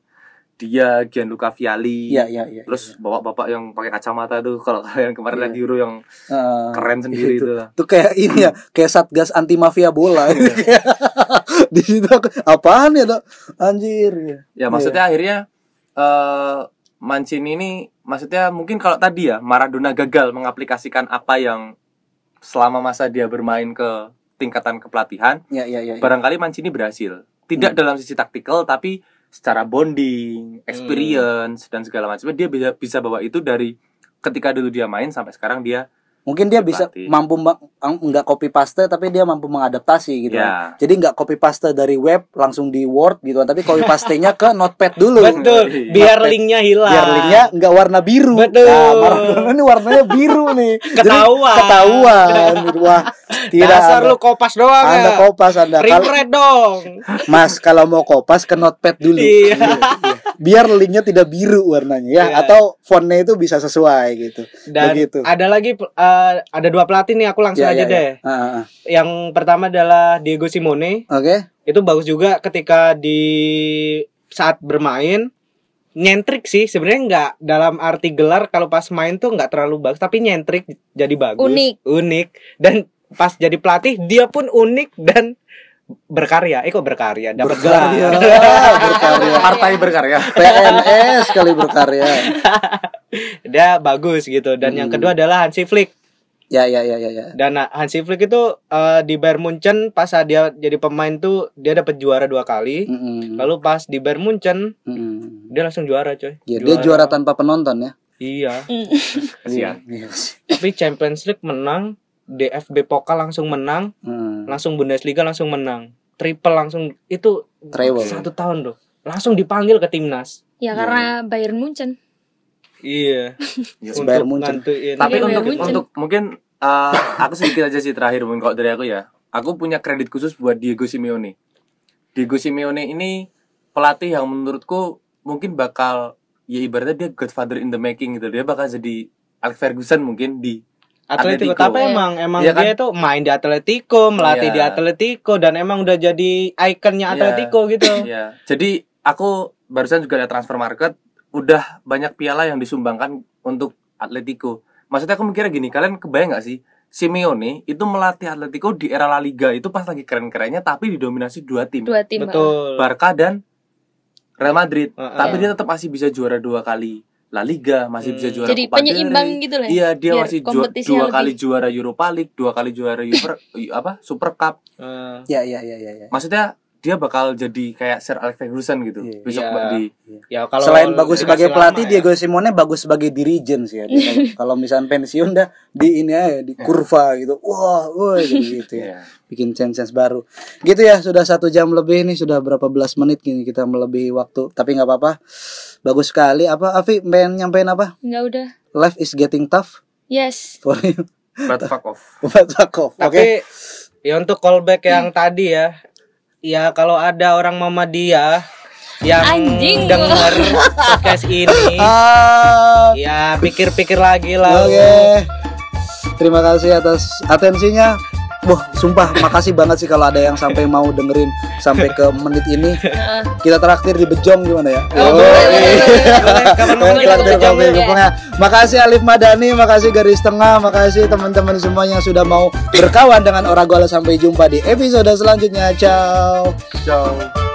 Dia Gianluca Vialli. Iya, iya, iya. Terus bapak-bapak yang pakai kacamata tuh kalau kalian kemarin Iya. lihat Euro yang Eh, keren sendiri itu. itu. Itu kayak ini ya, kayak satgas anti mafia bola. Iya. di situ aku, apaan ya, Dok? Anjir. ya. Ya maksudnya akhirnya eh Mancini ini maksudnya mungkin kalau tadi ya Maradona gagal mengaplikasikan apa yang selama masa dia bermain ke tingkatan kepelatihan, Ya, ya, ya. ya. barangkali Mancini berhasil. Tidak Hmm. dalam sisi taktikal tapi secara bonding, experience dan segala macamnya dia bisa bisa bawa itu dari ketika dulu dia main sampai sekarang dia Mungkin dia bisa Dipelatih. mampu ma- ang- nggak copy paste tapi dia mampu mengadaptasi gitu. kan. Ya. Jadi nggak copy paste dari web langsung di Word gitu kan, tapi copy pastenya ke Notepad dulu. Betul, Iya. biar linknya hilang. Biar linknya nggak warna biru. Betul. Nah, Maradona ini warnanya biru nih. Jadi Ketahuan. ketahuan. Gitu. Wah, tidak Dasar anda, lu kopas doang anda ya. kopas Anda. Kalau- dong. Mas kalau mau kopas ke notepad dulu. Iya. Biar linknya tidak biru warnanya ya Iya. atau fontnya itu bisa sesuai gitu. Dan Begitu. ada lagi eh, ada dua pelatih nih aku langsung Ya, aja ya, ya. deh. Ah, ah, ah. Yang pertama adalah Diego Simone. Oke. Itu bagus juga ketika di saat bermain nyentrik sih sebenarnya nggak dalam arti gelar kalau pas main tuh nggak terlalu bagus tapi nyentrik jadi bagus Unik. unik dan pas jadi pelatih dia pun unik dan berkarya eh kok berkarya dapat Berkarya, berkarya. partai berkarya. PNS kali berkarya. dia bagus gitu dan yang Hmm. kedua adalah Hansi Flick Ya ya ya ya ya. dan uh, Hansi Flick itu uh, di Bayern Munchen pas dia jadi pemain tuh dia dapat juara dua kali Mm-mm. lalu pas di Bayern Munchen Mm-mm. dia langsung juara coy Ya, dia juara tanpa penonton ya. iya Kasihan. Iya sih. tapi Champions League menang DFB Pokal langsung menang Hmm. langsung Bundesliga langsung menang triple langsung itu Treble. satu tahun loh langsung dipanggil ke timnas Ya karena Bayern Munchen. iya Ya, untuk Bayern Munchen. ngantuin Tapi Iya, untuk Munchen. untuk mungkin eh, aku sedikit aja sih terakhir mungkin kalau dari aku ya. Aku punya kredit khusus buat Diego Simeone. Diego Simeone ini pelatih yang menurutku mungkin bakal ya ibaratnya dia godfather in the making gitu. Dia bakal jadi Alex Ferguson mungkin di Atletico, Atletico. tapi Iya. emang emang Iya kan? dia tuh main di Atletico, melatih Iya. di Atletico dan emang udah jadi ikonnya Iya. Atletico gitu. ya. Jadi aku barusan juga lihat transfer market udah banyak piala yang disumbangkan untuk Atletico. Maksudnya aku mikirnya gini, kalian kebayang nggak sih Simeone itu melatih Atletico di era La Liga itu pas lagi keren-kerennya tapi didominasi dua tim, dua tim Betul. Barca dan Real Madrid. Heeh. Tapi Iya. dia tetap masih bisa juara dua kali La Liga, masih bisa Hmm. juara jadi Copa penyeimbang Rey. gitu lah Iya, dia Biar masih ju- dua lebih- kali juara Europa League, dua kali juara Super apa? Super Cup. Eh, Ya ya ya ya ya. Maksudnya dia bakal jadi kayak Sir Alex Ferguson gitu. Iya. Besok Iya. di ya kalau Selain bagus sebagai pelatih, ya. Diego Simone bagus sebagai dirijen sih ya. Dia kalau- misalnya pensiun dah di ini aja di kurva gitu. Wah, wah gitu, gitu ya. Iya. Bikin sense baru. Gitu ya, sudah satu jam lebih nih, sudah berapa belas menit gini kita melebihi waktu. Tapi nggak apa-apa. Bagus sekali. Apa Afi pengen nyampein apa? nggak udah Life is getting tough yes for you. But fuck off. Buat Sakov. Oke. Tapi ya untuk callback yang tadi ya, ya kalau ada orang Muhammadiyah yang Anjing. dengar podcast ini, Ah, ya pikir-pikir lagi lah. Oke. Terima kasih atas atensinya. Wah, sumpah makasih banget sih kalau ada yang sampai mau dengerin sampai ke menit ini. Heeh. Kita traktir di Bejong gimana ya? Oh, Traktir kopi. Gepengnya. Makasih Alif Madani, makasih Garis Tengah, makasih teman-teman semuanya yang sudah mau berkawan dengan Oragola sampai jumpa di episode selanjutnya. Ciao. Ciao.